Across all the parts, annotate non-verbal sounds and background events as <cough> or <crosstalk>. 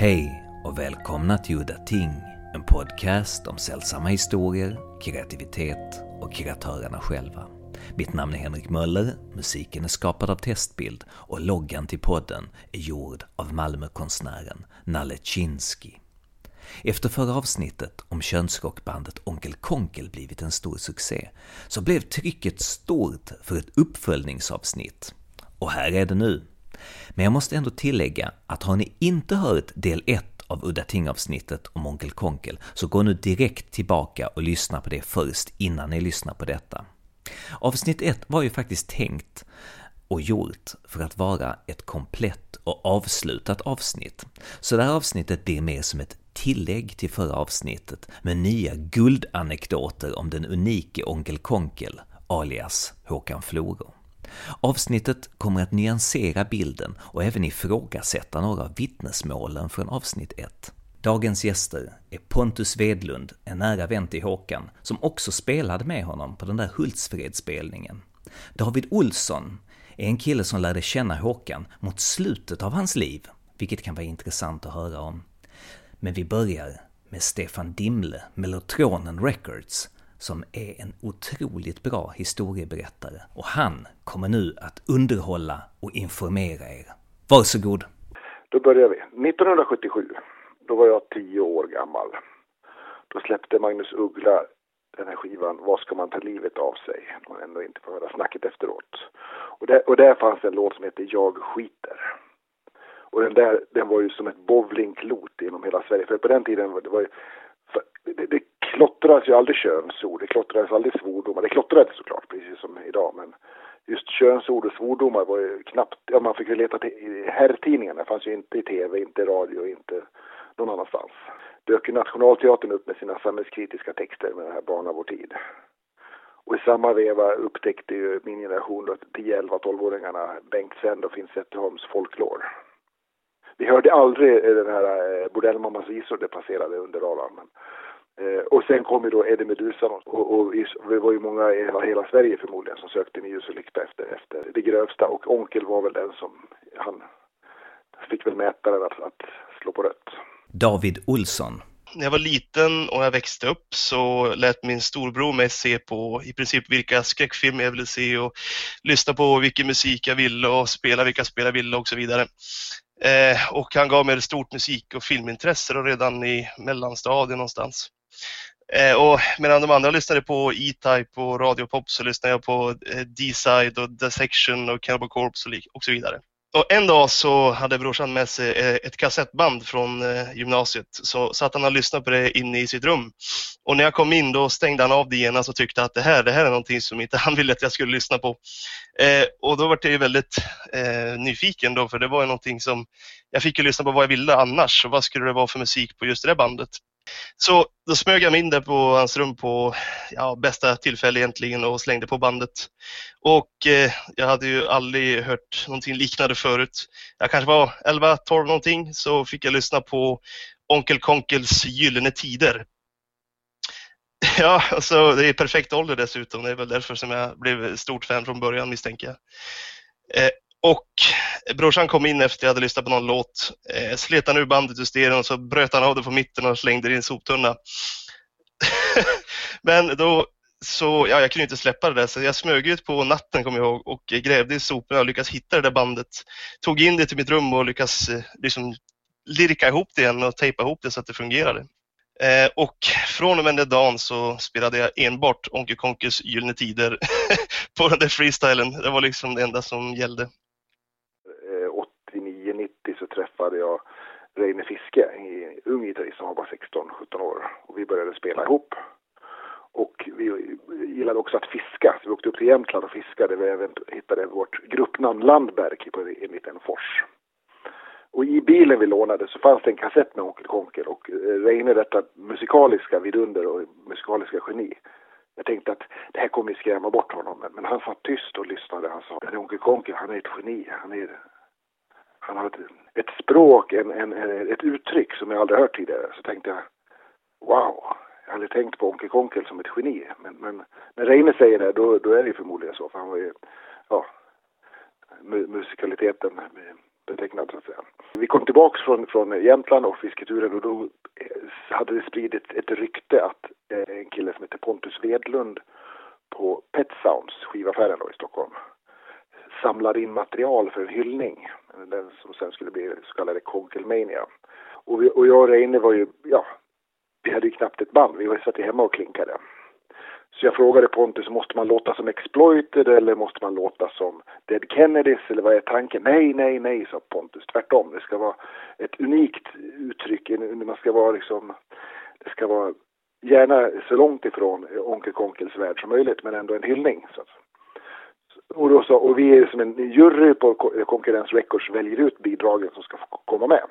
Hej och välkomna till Udda Ting, en podcast om sällsamma historier, kreativitet och kreatörerna själva. Mitt namn är Henrik Möller, musiken är skapad av Testbild och loggan till podden är gjord av Malmökonstnären Nalle Chinsky. Efter förra avsnittet om könsrockbandet Onkel Konkel blivit en stor succé, så blev trycket stort för ett uppföljningsavsnitt. Och här är det nu. Men jag måste ändå tillägga att har ni inte hört del 1 av Udda Ting-avsnittet om Onkel Konkel, så gå nu direkt tillbaka och lyssna på det först innan ni lyssnar på detta. Avsnitt 1 var ju faktiskt tänkt och gjort för att vara ett komplett och avslutat avsnitt. Så det här avsnittet blir mer som ett tillägg till förra avsnittet med nya guldanekdoter om den unike Onkel Konkel, alias Håkan Floro. Avsnittet kommer att nyansera bilden och även ifrågasätta några av vittnesmålen från avsnitt 1. Dagens gäster är Pontus Vedlund, en nära vän till Håkan, som också spelade med honom på den där Hultsfredsspelningen. David Olsson är en kille som lärde känna Håkan mot slutet av hans liv, vilket kan vara intressant att höra om. Men vi börjar med Stefan Dimle, Mellotronen Records, som är en otroligt bra historieberättare och han kommer nu att underhålla och informera er. Varsågod! Då börjar vi. 1977, då var jag tio år gammal. Då släppte Magnus Uggla den här skivan Vad ska man ta livet av sig? Och ändå inte få höra snacket efteråt. Och där, och där fanns en låt som heter Jag skiter. Och den där, den var ju som ett bowlingklot inom hela Sverige. För på den tiden var det, var ju, det, det klottrades ju aldrig könsord, det klottrades aldrig svordomar. Det klottrades såklart, precis som idag, men just könsord och svordomar var ju knappt, ja man fick ju leta till, i herrtidningarna, det fanns ju inte i tv, inte i radio, inte någon annanstans. Dök ju Nationalteatern upp med sina samhällskritiska texter med den här Barn av vår tid. Och i samma veva upptäckte ju min generation, 10, 11, 12-åringarna, Bengt Sven och Finn Zetterholms folklore. Vi hörde aldrig eh, den här eh, Bordellmammas visor, det passerade under radarn. Eh, och sen kom ju då Eddie Meduza och, och, det var ju många i hela, hela Sverige förmodligen som sökte med ljus och lykta efter, efter det grövsta och Onkel var väl den som, han fick väl mätaren att, att slå på rött. David Olsson. När jag var liten och jag växte upp så lät min storbror mig se på i princip vilka skräckfilmer jag ville se och lyssna på vilken musik jag ville och spela vilka spel jag ville och så vidare. Eh, och han gav mig ett stort musik och filmintresse redan i mellanstadiet någonstans. Eh, och medan de andra lyssnade på E-Type och Radio Pop så lyssnade jag på eh, D-Side och The Section och Cannibal Corpse och, och så vidare. Och en dag så hade brorsan med sig eh, ett kassettband från eh, gymnasiet så satt han och lyssnade på det inne i sitt rum. Och när jag kom in då stängde han av det genast och tyckte att det här, det här är någonting som inte <laughs> han ville att jag skulle lyssna på. Eh, och då var jag väldigt eh, nyfiken då för det var ju någonting som jag fick ju lyssna på vad jag ville annars och vad skulle det vara för musik på just det där bandet. Så då smög jag mig in där på hans rum på ja, bästa tillfälle egentligen och slängde på bandet. Och eh, jag hade ju aldrig hört någonting liknande förut. Jag kanske var 11-12 någonting så fick jag lyssna på Onkel Konkels Gyllene Tider. <laughs> Ja, alltså det är perfekt ålder dessutom. Det är väl därför som jag blev stort fan från början misstänker jag. Eh, och brorsan kom in efter att jag hade lyssnat på någon låt, eh, slet han ur bandet ur stereon och så bröt han av det på mitten och slängde det i en soptunna. <laughs> Men då så, ja, jag kunde inte släppa det där så jag smög ut på natten kommer jag ihåg och eh, grävde i soporna och lyckades hitta det där bandet. Tog in det till mitt rum och lyckades eh, liksom lirka ihop det igen och tejpa ihop det så att det fungerade. Eh, och från och med den dagen så spelade jag enbart Onkel Konkes Gyllene Tider <laughs> på den där freestylen. Det var liksom det enda som gällde träffade jag Reine Fiske, en ung gitarrist som var bara 16-17 år. Och vi började spela ihop. Och vi gillade också att fiska, så vi åkte upp till Jämtland och fiskade. Vi även hittade vårt gruppnamn Landberg på en liten fors. Och i bilen vi lånade så fanns det en kassett med Onkel Konkel och eh, Reine, detta musikaliska vidunder och musikaliska geni. Jag tänkte att det här kommer skrämma bort honom, men han satt tyst och lyssnade. Han sa, Onkel Konkel, han är ett geni. Han är han har ett, ett språk, en, en, ett uttryck som jag aldrig hört tidigare. Så tänkte jag, wow, jag hade tänkt på Onkel Konkel som ett geni. Men, men när Reine säger det, då, då är det förmodligen så. För han var ju, ja, musikaliteten betecknad så att säga. Vi kom tillbaks från, från Jämtland och fisketuren och då eh, hade det spridit ett rykte att eh, en kille som heter Pontus Vedlund på Pet Sounds, skivaffären då i Stockholm, samlade in material för en hyllning. Den som sen skulle bli så kallade Conkelmania. Och, vi, och jag och Reine var ju, ja, vi hade ju knappt ett band. Vi var satt hemma och klinkade. Så jag frågade Pontus, måste man låta som Exploited eller måste man låta som Dead Kennedys eller vad är tanken? Nej, nej, nej, sa Pontus. Tvärtom, det ska vara ett unikt uttryck. Man ska vara liksom, det ska vara gärna så långt ifrån Onkel Konkels värld som möjligt, men ändå en hyllning. Så. Och, då sa, och vi är som en jury på Konkurrens Records väljer ut bidragen som ska komma med.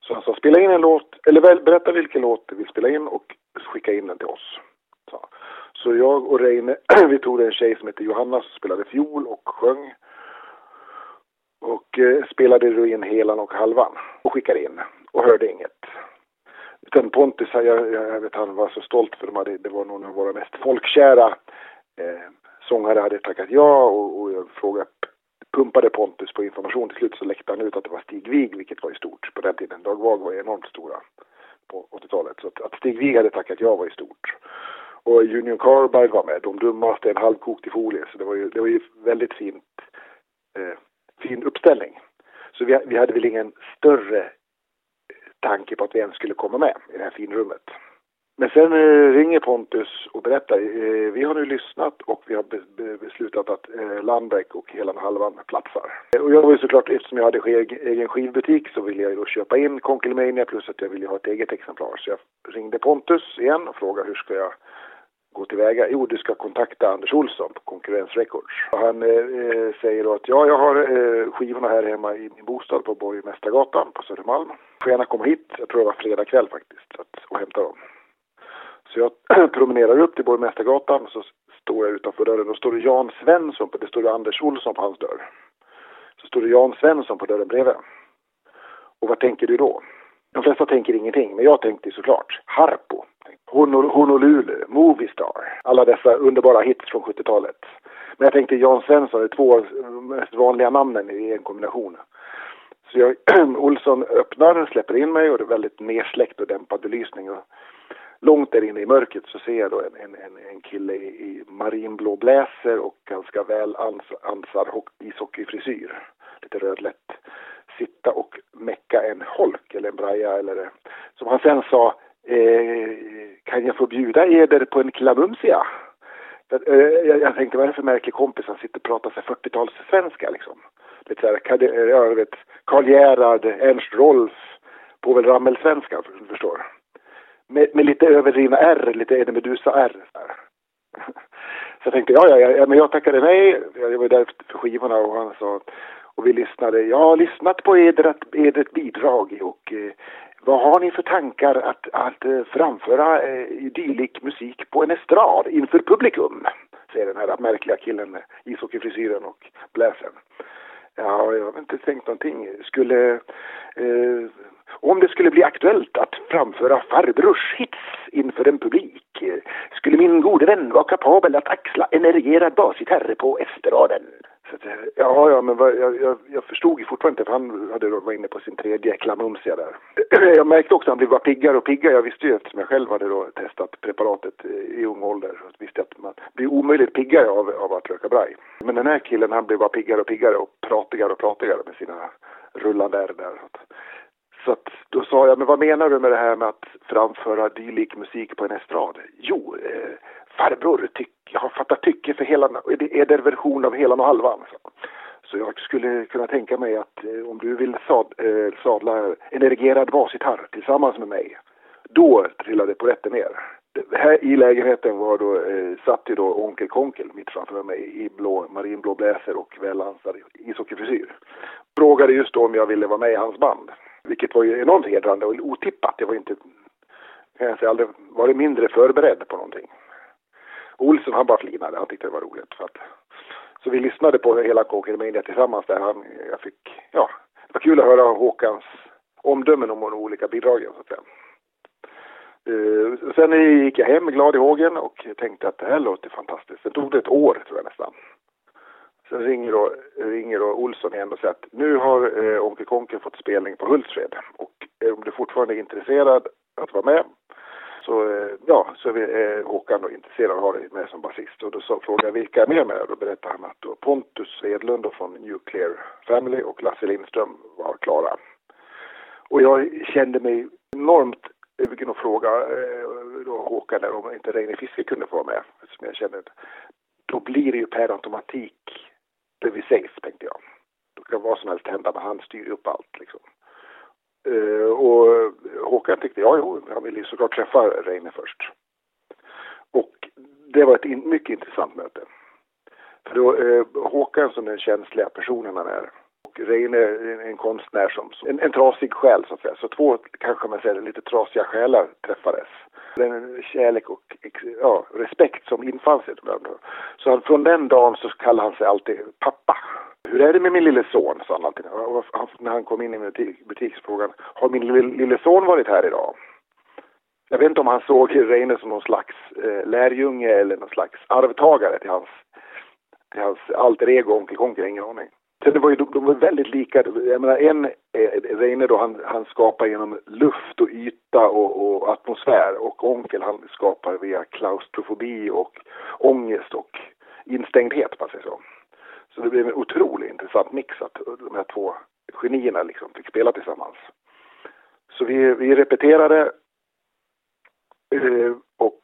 Så han sa, spela in en låt, eller väl, berätta vilken låt du vill spela in och skicka in den till oss. Så, så jag och Reine, <clears throat> vi tog en tjej som heter Johanna som spelade fiol och sjöng. Och eh, spelade då in helan och halvan och skickade in och hörde inget. Utan Pontus, jag, jag vet han var så stolt för de hade, det var någon av våra mest folkkära eh, sångare hade tackat ja och, och jag frågade, pumpade Pontus på information. Till slut så läckte han ut att det var Stig Wig, vilket var ju stort på den tiden. Dag Vag var enormt stora på 80-talet. Så att, att Stig Wig hade tackat ja var ju stort. Och Union Carbide var med, de dummaste, en halvkokt i folie. Så det var ju, det var ju väldigt fint, eh, fin uppställning. Så vi, vi hade väl ingen större eh, tanke på att vi ens skulle komma med i det här finrummet. Men sen eh, ringer Pontus och berättar, eh, vi har nu lyssnat och vi har be be beslutat att eh, Landbäck och hela halvan platsar. Eh, och jag var ju såklart, eftersom jag hade egen skivbutik så ville jag ju då köpa in Conkelmania plus att jag ville ha ett eget exemplar. Så jag ringde Pontus igen och frågade hur ska jag gå tillväga? Jo, du ska kontakta Anders Olsson på Konkurrens Records. Och han eh, eh, säger då att ja, jag har eh, skivorna här hemma i min bostad på Borgmästargatan på Södermalm. Får gärna komma hit, jag tror det var fredag kväll faktiskt, att, och hämta dem. Så jag <clears throat> promenerar upp till Borgmästargatan så står jag utanför dörren. Då står det Jan Svensson, på, det står det Anders Olsson på hans dörr. Så står det Jan Svensson på dörren bredvid. Och vad tänker du då? De flesta tänker ingenting, men jag tänkte såklart Harpo, Honolulu, Moviestar, alla dessa underbara hits från 70-talet. Men jag tänkte Jan Svensson, det är två mest vanliga namnen i en kombination. Så jag, <clears throat> Olsson öppnar, släpper in mig och det är väldigt nedsläckt och dämpad belysning. Och långt där inne i mörkret så ser jag då en, en, en kille i, i marinblå bläser och ganska väl ans, ansad ishockeyfrisyr. Lite rödlätt. Sitta och mecka en holk eller en braja eller som han sen sa eh, kan jag få bjuda eder på en klamumsia? Eh, jag, jag tänkte vad är det för märklig kompis som sitter och pratar 40-talssvenska liksom. Lite såhär, jag vet, Karl Gerhard, Ernst Rolf, Povel Ramel-svenska, förstår med, med lite överdrivna R, lite Eddie Medusa-R. Så jag tänkte, ja, ja, ja, men jag tackade nej. Jag var där för skivorna och han sa, och vi lyssnade. Jag har lyssnat på edert, edert bidrag och eh, vad har ni för tankar att, att eh, framföra eh, dylik musik på en estrad inför publikum? Säger den här märkliga killen med ishockeyfrisyren och bläsen. Ja, jag har inte tänkt någonting. Skulle eh, om det skulle bli aktuellt att framföra farbrors hits inför en publik skulle min gode vän vara kapabel att axla en erigerad basgitarr på estraden. Så att, ja, ja, men vad, jag, jag, jag, förstod ju fortfarande inte, för han hade då, var inne på sin tredje klamumsia där. <clears throat> Jag märkte också att han blev bara piggare och piggare. Jag visste ju eftersom jag själv hade då testat preparatet i ung ålder. Så visste jag att man blir omöjligt piggare av, av att röka braj. Men den här killen, han blev bara piggare och piggare och pratigare och pratigare med sina rullande R där. Så att då sa jag, men vad menar du med det här med att framföra dylik musik på en estrad? Jo, eh, farbror, tyck, jag har fattat tycke för hela, det är det version av helan och halvan. Så. så jag skulle kunna tänka mig att eh, om du vill sad, eh, sadla en erigerad basgitarr tillsammans med mig, då trillade polletten ner. Det här i lägenheten var då, eh, satt ju då onkel Konkel mitt framför mig i blå, marinblå bläser och välansad ishockeyfrisyr. Frågade just då om jag ville vara med i hans band. Vilket var ju enormt hedrande och otippat. Jag var inte, kan jag säga, aldrig varit mindre förberedd på någonting. Olsson han bara flinade, han tyckte det var roligt. För att, så vi lyssnade på hela Coker Media tillsammans där. Han, jag fick, ja, det var kul att höra Håkans omdömen om de olika bidragen så att säga. Uh, sen gick jag hem glad i hågen och tänkte att det här låter fantastiskt. Sen tog det ett år tror jag nästan. Sen ringer då, ringer då Olsson igen och säger att nu har eh, Onkel Konkel fått spelning på Hultsfred och eh, om du fortfarande är intresserad att vara med så, eh, ja, så är vi, eh, Håkan då intresserad av att ha dig med som basist. Och då så frågade jag vilka är med med Då berättade han att då Pontus Edlund från Nuclear Family och Lasse Lindström var klara. Och jag kände mig enormt sugen att fråga eh, då Håkan där om inte Reine Fiske kunde få vara med. Som jag kände, då blir det ju per automatik det vi safe, tänkte jag. Då kan vad som helst hända, men han styr upp allt liksom. Uh, och Håkan tyckte, ja, jo, han ville såklart träffa Reine först. Och det var ett in, mycket intressant möte. För då, uh, Håkan som den känsliga personen han är, och Reine är en konstnär som, en, en trasig själ så att säga. Så två, kanske man säger, lite trasiga själar träffades. Den kärlek och ja, respekt som infann sig. Så från den dagen så kallade han sig alltid pappa. Hur är det med min lille son? sa han alltid. Och när han kom in i butik, butiksfrågan. Har min lille, lille son varit här idag? Jag vet inte om han såg Reine som någon slags eh, lärjunge eller någon slags arvtagare till hans, till hans alter ego Onkel Konker, ingen aning. Sen det var ju, de var väldigt lika. Jag menar, en eh, Reine då, han, han skapar genom luft och yta och, och, atmosfär och Onkel han skapar via klaustrofobi och ångest och instängdhet, man säger så. Så det blev en otroligt intressant mix att de här två genierna liksom fick spela tillsammans. Så vi, vi repeterade eh, och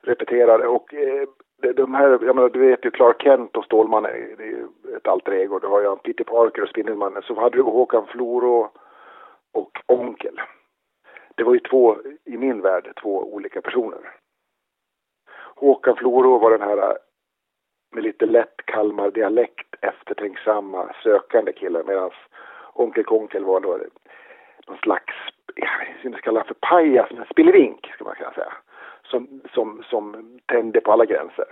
repeterade och eh, de här, jag menar, du vet ju Clark Kent och Stålmannen, det är ju ett alter ego. Du har ju Peter Parker och Spindelmannen. Så hade du Håkan Floro och Onkel. Det var ju två, i min värld, två olika personer. Håkan Floro var den här med lite lätt Kalmar-dialekt eftertänksamma, sökande killen medan Onkel Konkel var då någon slags, jag vet inte kalla för pajas, men spillevink ska man kunna säga. Som, som, som tände på alla gränser.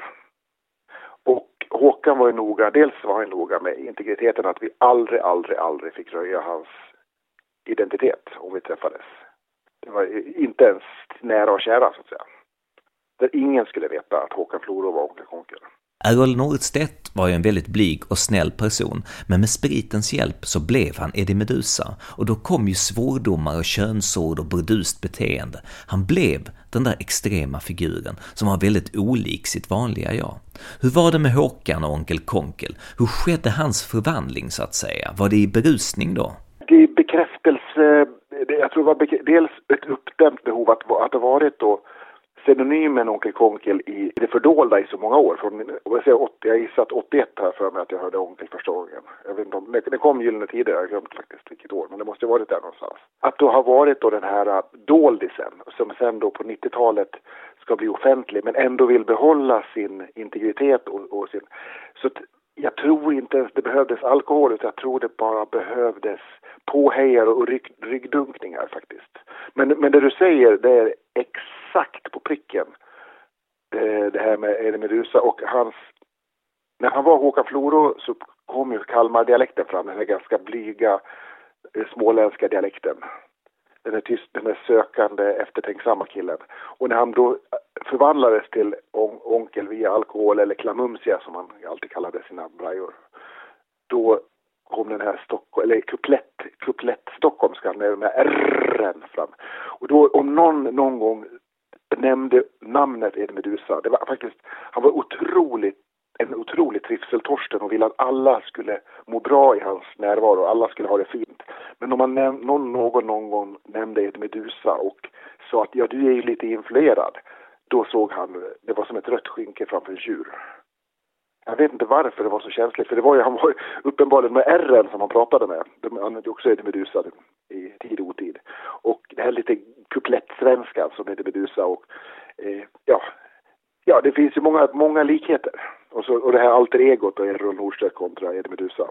Och Håkan var ju noga, dels var han noga med integriteten att vi aldrig, aldrig, aldrig fick röja hans identitet om vi träffades. Det var inte ens nära och kära så att säga. Där ingen skulle veta att Håkan Floro var Onkel Konkel. Errol Norstedt var ju en väldigt blyg och snäll person, men med spritens hjälp så blev han Eddie Medusa och då kom ju svordomar och könsord och burdust beteende. Han blev den där extrema figuren som var väldigt olik sitt vanliga jag. Hur var det med Håkan och Onkel Konkel? Hur skedde hans förvandling så att säga? Var det i berusning då? Det är bekräftelse, jag tror det var dels ett uppdämt behov att, att ha varit då pseudonymen Onkel Konkel i det fördolda i så många år. Från, jag, säger 80, jag gissar att 81 här för mig att jag hörde Onkel första gången. Jag vet inte om, det kom Gyllene Tider, jag har glömt faktiskt vilket år, men det måste ha varit där någonstans. Att då ha varit då den här äh, doldisen som sen då på 90-talet ska bli offentlig men ändå vill behålla sin integritet och, och sin... Så jag tror inte ens det behövdes alkohol utan jag tror det bara behövdes påhejar och rygg, ryggdunkningar faktiskt. Men, men det du säger det är exakt på pricken. det, det här med Eddie Medusa och hans... När han var Håkan Floro så kom ju Kalmar-dialekten fram, den här ganska blyga eh, småländska dialekten. Den är tyst, den är sökande, eftertänksamma killen. Och när han då eh, förvandlades till on onkel via alkohol eller klamumsia som han alltid kallade sina brajor. Då kom den här Stockholm, eller kuplett, kuplett stockholmskan med r fram. Och då om någon någon gång nämnde namnet Ed Medusa, det var faktiskt, han var otroligt en otrolig trivseltorsten och ville att alla skulle må bra i hans närvaro, alla skulle ha det fint. Men om man näm- någon, någon någon gång nämnde Ed Medusa och sa att ja, du är ju lite influerad, då såg han, det var som ett rött skynke framför en tjur. Jag vet inte varför det var så känsligt, för det var ju, han var uppenbarligen med R som han pratade med. De använde också Eddie Medusa i tid och otid. Och det här lite kuplettsvenskan som heter Medusa och eh, ja, ja, det finns ju många, många likheter. Och, så, och det här alter egot och Errol Nordstedt kontra Eddie Medusa.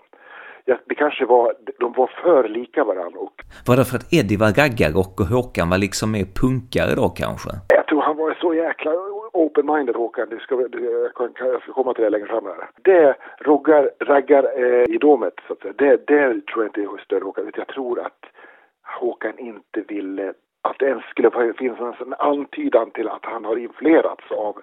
Ja, det kanske var, de var för lika varandra. Och... Var det för att Eddie var raggarrock och Håkan var liksom mer punkare då kanske? Jag tror varit så jäkla open-minded Håkan, det ska, det, jag, kan, jag ska komma till det längre fram här. Det roggar, raggar eh, i domet, så att säga. Det, det tror jag inte är större Håkan, jag tror att Håkan inte ville att det ens skulle finnas en antydan till att han har influerats av,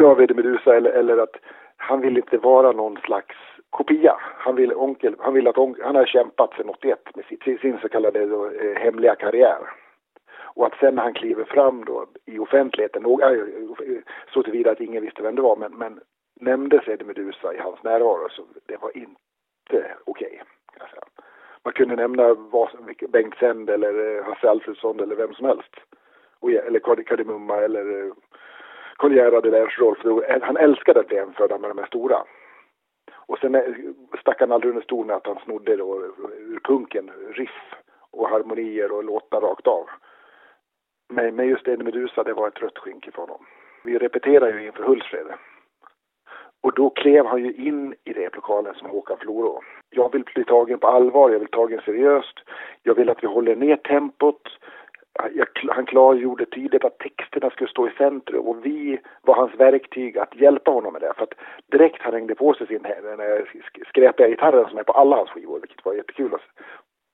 <clears throat> av Eddie Medusa eller, eller att han vill inte vara någon slags kopia. Han vill, onkel, han vill att onkel, han har kämpat sedan 81 med sin, sin så kallade då, eh, hemliga karriär. Och att sen när han kliver fram då i offentligheten, äh, så tillvida att ingen visste vem det var, men, men nämndes Eddie Meduza i hans närvaro så det var inte okej. Okay, Man kunde nämna vad, Bengt Sänd eller eh, Hasse Alfredsson eller vem som helst. Och, eller Kardemumma eller Karl Gerhard eller Ernst Rolf. Eh, han älskade att bli jämförd med de här stora. Och sen eh, stack han aldrig under stol med att han snodde då ur punken riff och harmonier och låtar rakt av. Men, men just Eddie Medusa, det var ett rött skynke för honom. Vi repeterade ju inför Hultsfred. Och då klev han ju in i replokalen som Håkan Floro. Jag vill bli tagen på allvar, jag vill tagen seriöst. Jag vill att vi håller ner tempot. Jag, han klargjorde tydligt att texterna skulle stå i centrum och vi var hans verktyg att hjälpa honom med det. För att direkt han hängde på sig sin skräpiga gitarren som är på alla hans skivor, vilket var jättekul att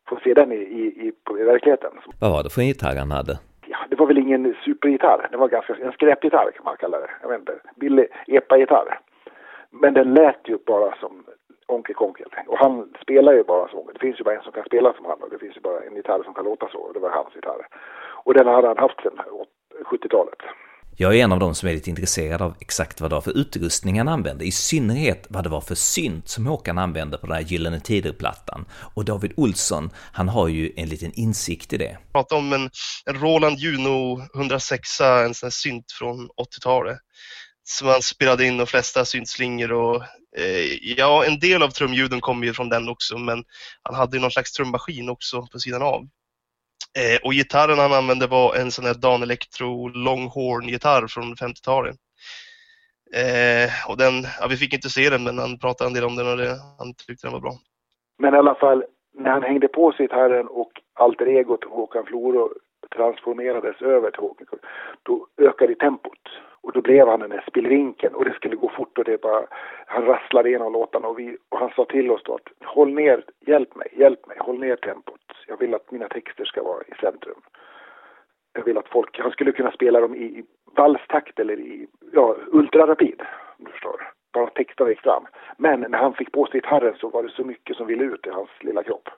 få se den i, i, i, i verkligheten. Vad var det för en gitarr han hade? Det var väl ingen supergitarr. Det var ganska, en skräpgitarr kan man kalla det. Jag vet inte, billig epa-gitarr. Men den lät ju bara som Onkel Konkel. Och han spelar ju bara så. Det finns ju bara en som kan spela som han och det finns ju bara en gitarr som kan låta så. Och det var hans gitarr. Och den hade han haft sedan 70-talet. Jag är en av dem som är lite intresserad av exakt vad det var för utrustning han använde, i synnerhet vad det var för synt som Håkan använde på den här Gyllene Tider-plattan. Och David Olsson, han har ju en liten insikt i det. Prata om en, en Roland Juno 106, en sån här synt från 80-talet som han spelade in de flesta syntslingor och eh, ja, en del av trumljuden kommer ju från den också, men han hade ju någon slags trummaskin också på sidan av. Eh, och gitarren han använde var en sån här Dan Electro Longhorn-gitarr från 50-talet. Eh, och den, ja, vi fick inte se den, men han pratade en del om den och det, han tyckte den var bra. Men i alla fall, när han hängde på sig gitarren och alter egot Håkan Floro transformerades över till Håkan, då ökade tempot. Och då blev han den här spillvinkeln och det skulle gå fort och det bara, han rasslade igenom låtarna och, vi, och han sa till oss då att håll ner, hjälp mig, hjälp mig, håll ner tempot. Jag vill att mina texter ska vara i centrum. Jag vill att folk, han skulle kunna spela dem i, i valstakt eller i, ja, ultrarapid, om du förstår. Bara texterna gick fram. Men när han fick på sig gitarren så var det så mycket som ville ut i hans lilla kropp.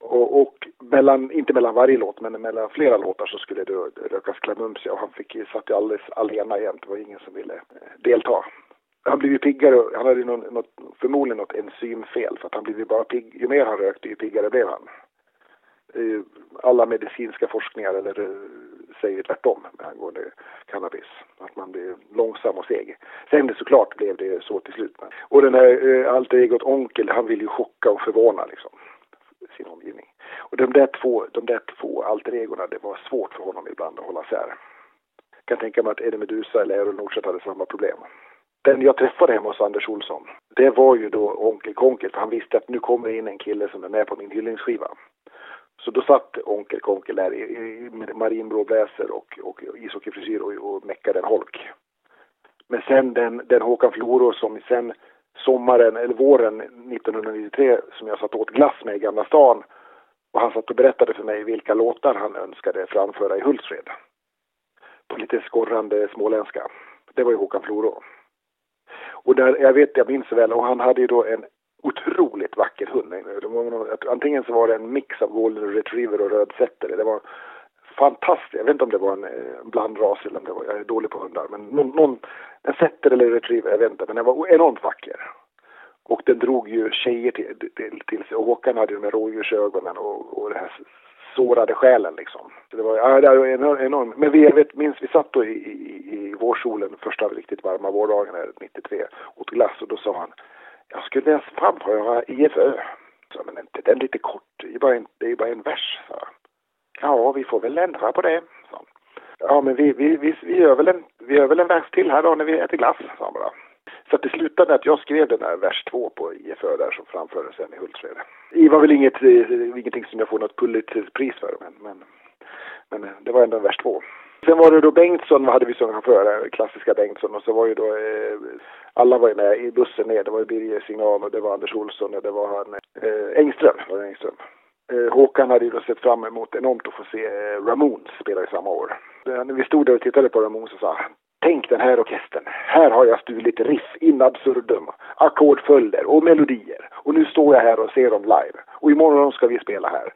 Och, och, mellan, inte mellan varje låt, men mellan flera låtar så skulle det rökas klamumsia och han fick, satt ju alldeles alena jämt. Det var ingen som ville eh, delta. Han blev ju piggare, han hade någon, något, förmodligen något enzymfel för att han blev ju bara pigg, ju mer han rökte ju piggare blev han. Alla medicinska forskningar eller eh, säger tvärtom angående cannabis. Att man blir långsam och seg. Sen såklart blev det så till slut. Och den här eh, alter egot onkel, han vill ju chocka och förvåna liksom sin omgivning. Och de där två, de där två alter egorna, det var svårt för honom ibland att hålla isär. Jag kan tänka mig att Eddie Meduza eller Errol Nordstedt hade samma problem. Den jag träffade hemma hos Anders Olsson, det var ju då Onkel Konkel, för han visste att nu kommer in en kille som är med på min hyllningsskiva. Så då satt Onkel Konkel där i, i marinblå bläser och, och ishockeyfrisyr och, och meckade en holk. Men sen den, den Håkan Floro som sen sommaren eller våren 1993 som jag satt åt glass med i Gamla stan och han satt och berättade för mig vilka låtar han önskade framföra i Hultsfred. På lite skorrande småländska. Det var ju Håkan Floro. Och där, jag vet, jag minns väl, och han hade ju då en otroligt vacker hund. Antingen så var det en mix av golden retriever och röd setter. Det var Fantastisk, Jag vet inte om det var en, eh, blandras eller om det var, jag är dålig på hundar, men någon, någon en setter eller retriever, jag vet inte, men den var enormt vacker. Och den drog ju tjejer till, till, till sig och Håkan hade ju de här rådjursögonen och, och det här sårade själen liksom. Så det var, ja, det var enormt. Men vi, jag vet, minns vi satt då i, i, i vårsolen första riktigt varma vårdagen 93 åt glass och då sa han jag skulle framföra IFÖ. Så, men inte den lite kort, det är bara en, det är bara en vers. sa han. Ja, vi får väl ändra på det. Så. Ja, men vi, vi, vi, vi, gör väl en, vi gör väl en vers till här då när vi äter glass, sa han bara. Så det slutade med att jag skrev den här vers två på IFÖ där som framfördes sen i Hultsfred. Det var väl inget, eh, ingenting som jag får något Pulitzerpris för, men, men, men eh, det var ändå en vers två. Sen var det då Bengtsson, vad hade vi som chaufför? Eh, klassiska Bengtsson och så var ju då eh, alla var ju med i bussen ner. Det var ju Birger Signal och det var Anders Olsson och det var han eh, Engström. Var det Engström. Eh, Håkan hade ju då sett fram emot enormt att få se eh, Ramones spela i samma år. Eh, när vi stod där och tittade på Ramones så sa Tänk den här orkestern. Här har jag stulit riff in absurdum, ackordföljder och melodier. Och nu står jag här och ser dem live. Och imorgon ska vi spela här.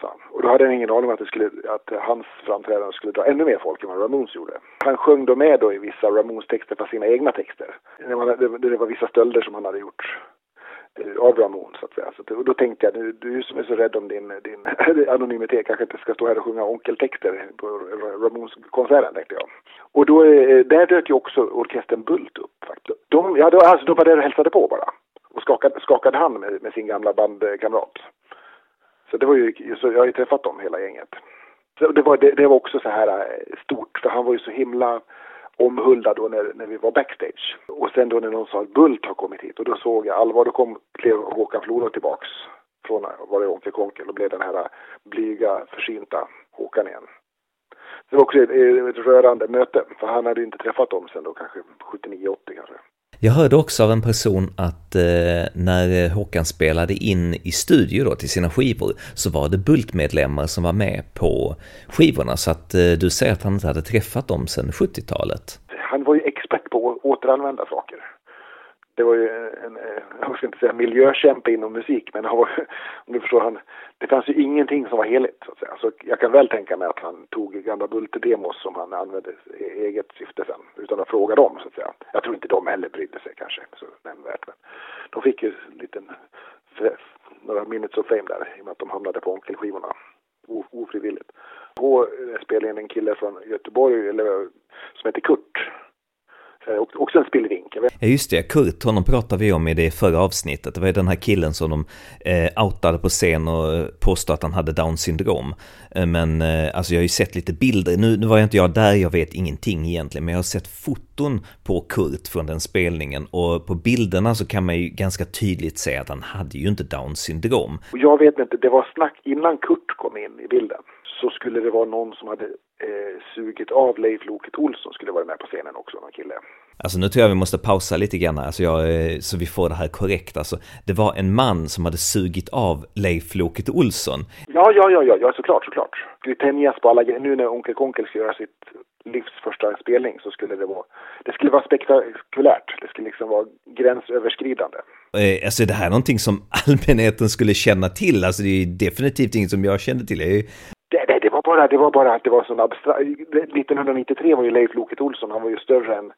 Så, och då hade han ingen aning om att, det skulle, att hans framträdande skulle dra ännu mer folk än vad Ramones gjorde. Han sjöng då med då i vissa Ramones-texter på sina egna texter. Det var, det, det var vissa stölder som han hade gjort Eh, av Ramon så att säga. Så, och då tänkte jag, du, du som är så rädd om din, din <laughs> anonymitet kanske inte ska stå här och sjunga onkeltexter på Ramones-konserten tänkte jag. Och då, eh, där dök ju också orkestern Bult upp. Faktiskt. De, ja, då, alltså, de var där och hälsade på bara. Och skakade, skakade hand med, med sin gamla bandkamrat. Så det var ju, så jag har ju träffat dem hela gänget. Så det, var, det, det var också så här eh, stort, för han var ju så himla omhuldad då när, när vi var backstage. Och sen då när någon sa att Bult har kommit hit och då såg jag allvar, då kom klev Håkan Flodor tillbaks från, var det Onkel Konkel och blev den här blyga, försynta Håkan igen. Det var också ett, ett rörande möte, för han hade ju inte träffat dem sen då kanske 79-80 kanske. Jag hörde också av en person att eh, när eh, Håkan spelade in i studio då till sina skivor så var det Bultmedlemmar som var med på skivorna så att eh, du säger att han inte hade träffat dem sedan 70-talet. Han var ju expert på att återanvända saker det var ju en, jag ska inte säga miljökämpe inom musik, men han var, om du förstår, han, det fanns ju ingenting som var heligt så att säga. Så jag kan väl tänka mig att han tog gamla Bulte-demos som han använde i eget syfte sen, utan att fråga dem så att säga. Jag tror inte de heller brydde sig kanske så nämnvärt, men de fick ju en liten, några minutes of fame där, i och med att de hamnade på onkelskivorna ofrivilligt. På eh, spelningen en kille från Göteborg, eller, som heter Kurt, Eh, också en spillvink. Ja just det, Kurt, honom pratade vi om i det förra avsnittet. Det var ju den här killen som de eh, outade på scen och påstod att han hade down syndrom. Eh, men eh, alltså jag har ju sett lite bilder, nu, nu var jag inte jag där, jag vet ingenting egentligen, men jag har sett foton på Kurt från den spelningen och på bilderna så kan man ju ganska tydligt se att han hade ju inte down syndrom. Jag vet inte, det var snack innan Kurt kom in i bilden så skulle det vara någon som hade eh, sugit av Leif Loket Olsson skulle vara med på scenen också, någon kille. Alltså nu tror jag vi måste pausa lite grann alltså jag, eh, så vi får det här korrekt. Alltså, det var en man som hade sugit av Leif Loket Olsson. Ja, ja, ja, ja, ja såklart, såklart. Det tänjas på alla Nu när Onkel Konkel ska göra sitt livs första spelning så skulle det vara, det skulle vara spektakulärt. Det skulle liksom vara gränsöverskridande. Eh, alltså det här är någonting som <laughs> allmänheten skulle känna till. Alltså det är definitivt inget som jag kände till. Jag är det, det, det, var bara, det var bara att det var sån abstrakt... 1993 var ju Leif Loket Olsson, han var ju större än...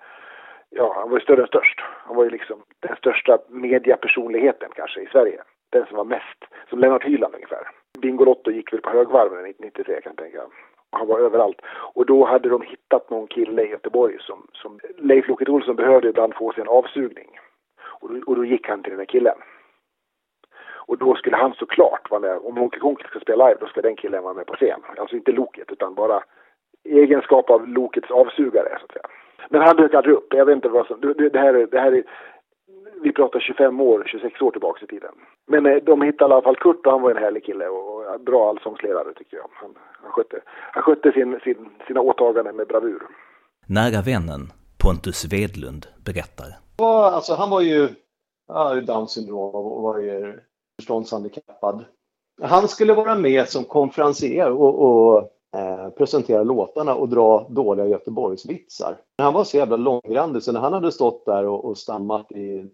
Ja, han var ju större än störst. Han var ju liksom den största mediapersonligheten kanske i Sverige. Den som var mest, som Lennart Hyland ungefär. Bingolotto gick väl på högvarv 1993 kan jag tänka. Han var överallt. Och då hade de hittat någon kille i Göteborg som, som Leif Loket Olsson behövde ibland få sig en avsugning. Och då, och då gick han till den där killen. Och då skulle han såklart vara med. Om Onkel Konkel ska spela live, då ska den killen vara med på scen. Alltså inte Loket, utan bara egenskap av Lokets avsugare, så att säga. Men han dök aldrig upp. Jag vet inte vad som... Det, här, det här är... Vi pratar 25 år, 26 år tillbaka i tiden. Men eh, de hittade i alla fall Kurt och han var en härlig kille och bra allsångsledare tycker jag. Han, han skötte, han skötte sin, sin, sina åtaganden med bravur. Nära vännen Pontus Vedlund berättar. Ja, alltså han var ju, ja, Downs syndrom och var ju förståndshandikappad. Han skulle vara med som konferencier och, och eh, presentera låtarna och dra dåliga Göteborgsvitsar. Han var så jävla långrandig så när han hade stått där och, och stammat i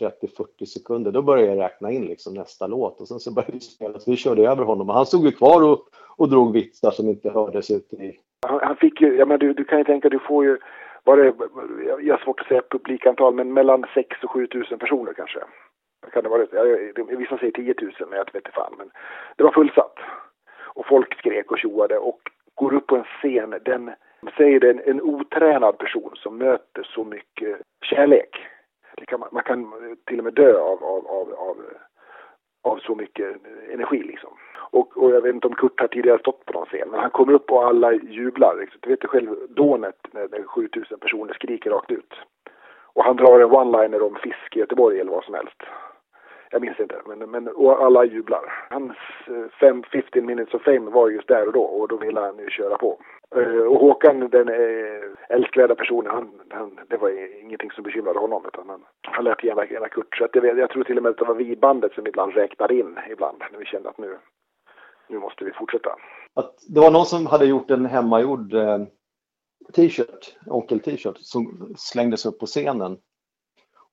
30-40 sekunder då började jag räkna in liksom nästa låt och sen så började vi spela så vi körde över honom och han stod ju kvar och, och drog vitsar som inte hördes ute i... Han, han fick ju, ja men du, du kan ju tänka, du får ju var det, jag har svårt att säga publikantal, men mellan 6 och 7 tusen personer kanske kan det vara, vissa säger 10 000, men jag vet inte fan. Men det var fullsatt. Och folk skrek och tjoade och går upp på en scen, den, säger det, en, en otränad person som möter så mycket kärlek. Kan, man kan till och med dö av, av, av, av, av så mycket energi liksom. Och, och, jag vet inte om Kurt har tidigare stått på någon scen, men han kommer upp och alla jublar. Liksom. Du vet ju själv dånet när, när 7000 personer skriker rakt ut. Och han drar en one-liner om fisk i Göteborg eller vad som helst. Jag minns inte, men, men och alla jublar. Hans eh, fem, 15 minutes of fame var just där och då och då ville han ju köra på. Eh, och Håkan, den eh, älskvärda personen, han, han, det var ingenting som bekymrade honom utan han, han lät gärna, gärna Kurt. Så att det, jag tror till och med att det var vi bandet som ibland räknade in ibland när vi kände att nu, nu måste vi fortsätta. Att det var någon som hade gjort en hemmagjord eh, t-shirt, onkel-t-shirt, som slängdes upp på scenen.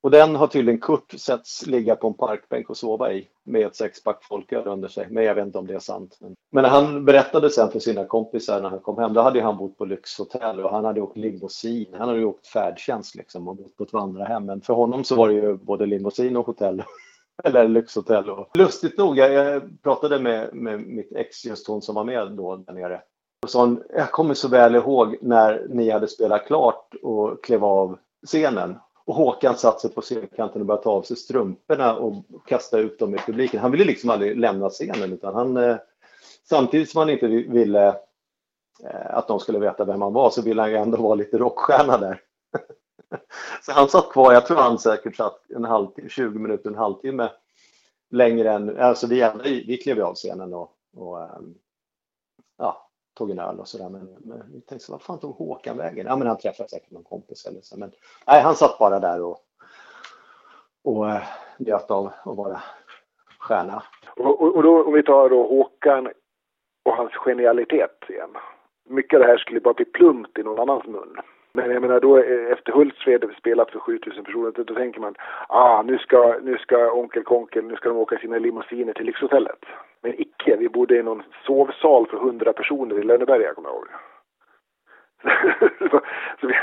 Och den har tydligen Kurt setts ligga på en parkbänk och sova i med ett sexpack folköl under sig. Men jag vet inte om det är sant. Men, men han berättade sen för sina kompisar när han kom hem, då hade han bott på lyxhotell och han hade åkt limousin. Han hade åkt färdtjänst liksom och bott på ett vandrarhem. Men för honom så var det ju både limousin och hotell <laughs> eller lyxhotell. Och lustigt nog, jag pratade med, med mitt ex, just hon som var med då där nere. Och sa jag kommer så väl ihåg när ni hade spelat klart och klev av scenen. Och Håkan satt sig på scenkanten och började ta av sig strumporna och kasta ut dem i publiken. Han ville liksom aldrig lämna scenen utan han eh, samtidigt som han inte ville eh, att de skulle veta vem han var så ville han ju ändå vara lite rockstjärna där. <laughs> så han satt kvar, jag tror han säkert satt en halvtimme, 20 minuter, en halvtimme längre än, alltså vi, vi klev av scenen och, och ehm, ja, tog en öl och sådär. Men, men jag tänkte, så, vad fan tog Håkan vägen? Ja, men han träffade säkert någon kompis eller så. Men nej, han satt bara där och, och eh, njöt av att vara stjärna. Och, och, och då, om vi tar då Håkan och hans genialitet igen. Mycket av det här skulle bara bli plumpt i någon annans mun. Men jag menar då efter Hultsfred spelat för 7000 personer, då tänker man ah nu ska, nu ska Onkel Konkel, nu ska de åka sina limousiner till Lyxhotellet. Men icke, vi bodde i någon sovsal för 100 personer i Lönneberga kommer jag ihåg. <laughs> så vi,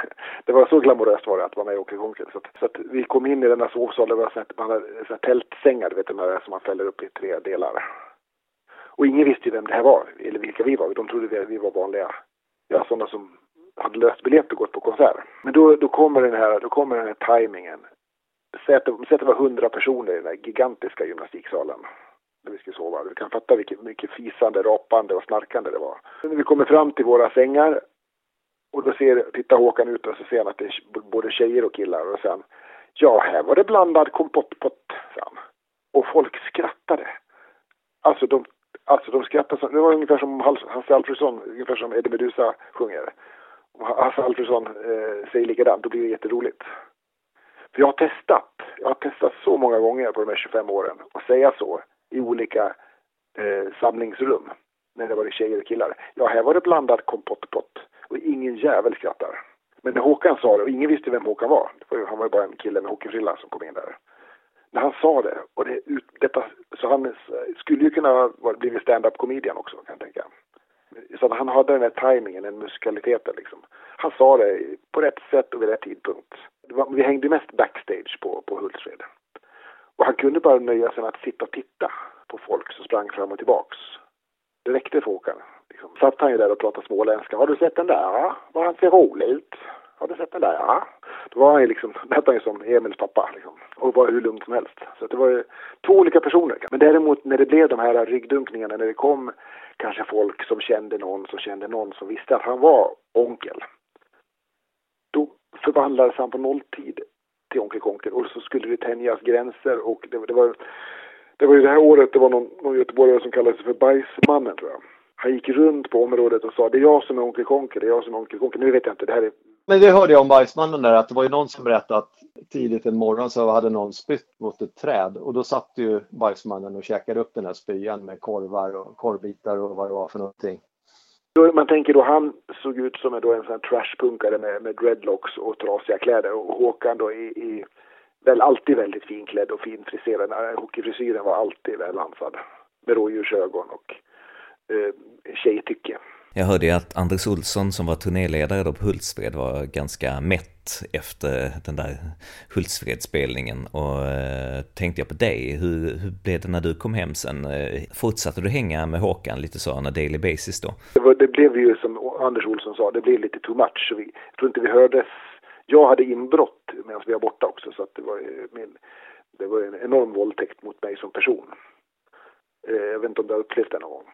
det var så glamoröst var det att vara med i Onkel Konkel. Så, att, så att vi kom in i denna sovsal, det var så man hade så tältsängar, du vet de här som man fäller upp i tre delar. Och ingen visste ju vem det här var, eller vilka vi var. De trodde vi, vi var vanliga, ja sådana som hade löst biljett och gått på konsert. Men då, då kommer den här, då kommer den här tajmingen. Säg att, det, säg att det var hundra personer i den här gigantiska gymnastiksalen där vi skulle sova. Du kan fatta vilket mycket fisande, rapande och snarkande det var. När vi kommer fram till våra sängar och då ser, tittar Håkan ut och så ser han att det är både tjejer och killar och sen Ja, här var det blandad kompottpott, sa han. Och folk skrattade. Alltså de, alltså de skrattade, som, det var ungefär som Hasse Alfredsson, ungefär som Eddie Meduza sjunger. Hasse Alfredson eh, säger likadant, då blir det jätteroligt. För jag har testat, jag har testat så många gånger på de här 25 åren att säga så i olika eh, samlingsrum när det var tjejer och killar. Ja, här var det blandad kompottpott och ingen jävel skrattar. Men när Håkan sa det, och ingen visste vem Håkan var, var han var ju bara en kille med hockeyfrilla som kom in där. När han sa det, och det, detta, så han eh, skulle ju kunna ha blivit stand-up comedian också kan jag tänka. Så att han hade den där tajmingen, den musikaliteten liksom. Han sa det på rätt sätt och vid rätt tidpunkt. Var, vi hängde mest backstage på, på Hultsfred. Och han kunde bara nöja sig med att sitta och titta på folk som sprang fram och tillbaks. Det räckte för Håkan. Liksom. Satt han ju där och pratade småländska. Har du sett den där? Ja. Han ser rolig ut? Har du sett den där? Ja. Då var han ju liksom, <laughs> lät han ju som Emils pappa liksom. Och var hur lugn som helst. Så det var ju två olika personer. Men däremot när det blev de här ryggdunkningarna, när det kom kanske folk som kände någon som kände någon som visste att han var onkel. Då förvandlades han på nolltid till Onkel Konkel och så skulle det tänjas gränser och det, det, var det var ju det här året det var någon, någon göteborgare som kallade sig för Bajsmannen tror jag. Han gick runt på området och sa det är jag som är Onkel Konkel, det är jag som är Onkel Konkel. Nu vet jag inte, det här är men det hörde jag om Bajsmannen där att det var ju någon som berättade att tidigt en morgon så hade någon spytt mot ett träd och då satt ju Bajsmannen och käkade upp den här spyan med korvar och korvbitar och vad det var för någonting. Man tänker då han såg ut som en, då en sån trashpunkare med, med dreadlocks och trasiga kläder och Håkan då i, i väl alltid väldigt finklädd och finfriserad. Hockeyfrisyren var alltid väl ansad med rådjursögon och eh, tjejtycke. Jag hörde ju att Anders Olsson som var turnéledare då på Hultsfred var ganska mätt efter den där Hultsfredspelningen och eh, tänkte jag på dig, hur, hur blev det när du kom hem sen? Eh, fortsatte du hänga med Håkan lite så on a daily basis då? Det, var, det blev ju som Anders Olsson sa, det blev lite too much. Vi, jag tror inte vi hördes. Jag hade inbrott medan vi var borta också så att det var min, det var en enorm våldtäkt mot mig som person. Eh, jag vet inte om du har upplevt det någon gång.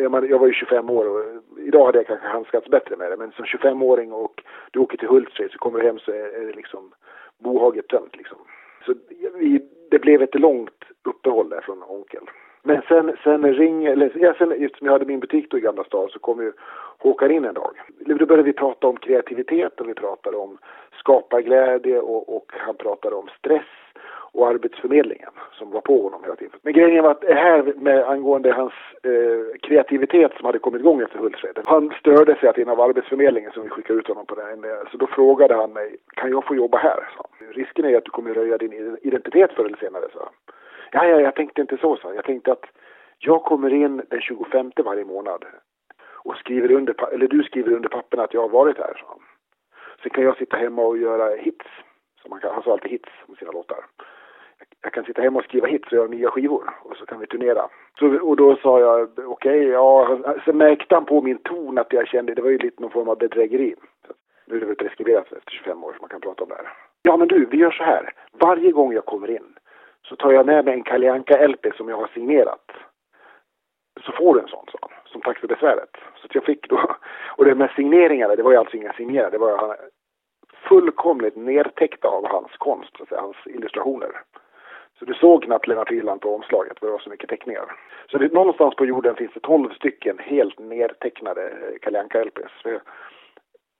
Jag, var ju 25 år och idag hade jag kanske handskats bättre med det. Men som 25-åring och du åker till Hultsfred så kommer du hem så är, det liksom bohaget tömt liksom. Så vi, det blev ett långt uppehåll där från onkel. Men sen, sen ring, eller ja, sen, eftersom jag hade min butik då i Gamla stan så kom ju Håkan in en dag. Då började vi prata om kreativitet och vi pratade om skaparglädje och, och han pratade om stress och Arbetsförmedlingen som var på honom hela tiden. Men grejen var att det här med angående hans eh, kreativitet som hade kommit igång efter Hultsfred. Han störde sig att en av Arbetsförmedlingen som vi skickade ut honom på den, så då frågade han mig, kan jag få jobba här? Så. Risken är att du kommer röja din identitet förr eller senare, så. Ja, ja, jag tänkte inte så, så. Jag tänkte att jag kommer in den 25 varje månad och skriver under, eller du skriver under papperna att jag har varit här, så. Sen kan jag sitta hemma och göra hits. Så man kan, han sa alltid hits om sina låtar jag kan sitta hemma och skriva hits och göra nya skivor och så kan vi turnera. Så, och då sa jag okej, okay, ja, sen märkte han på min ton att jag kände, det var ju lite någon form av bedrägeri. Nu är det väl preskriberat efter 25 år så man kan prata om det här. Ja men du, vi gör så här. Varje gång jag kommer in så tar jag med mig en Kalle LP som jag har signerat. Så får du en sån, sa som tack för besväret. Så att jag fick då, och det med signeringarna, det var ju alltså inga signerade, det var fullkomligt nedtäckta av hans konst, så att säga, hans illustrationer. Så du såg knappt Lennart Hyland på omslaget för det var så mycket teckningar. Så det, någonstans på jorden finns det 12 stycken helt nedtecknade eh, Kalle Anka-LPs. För,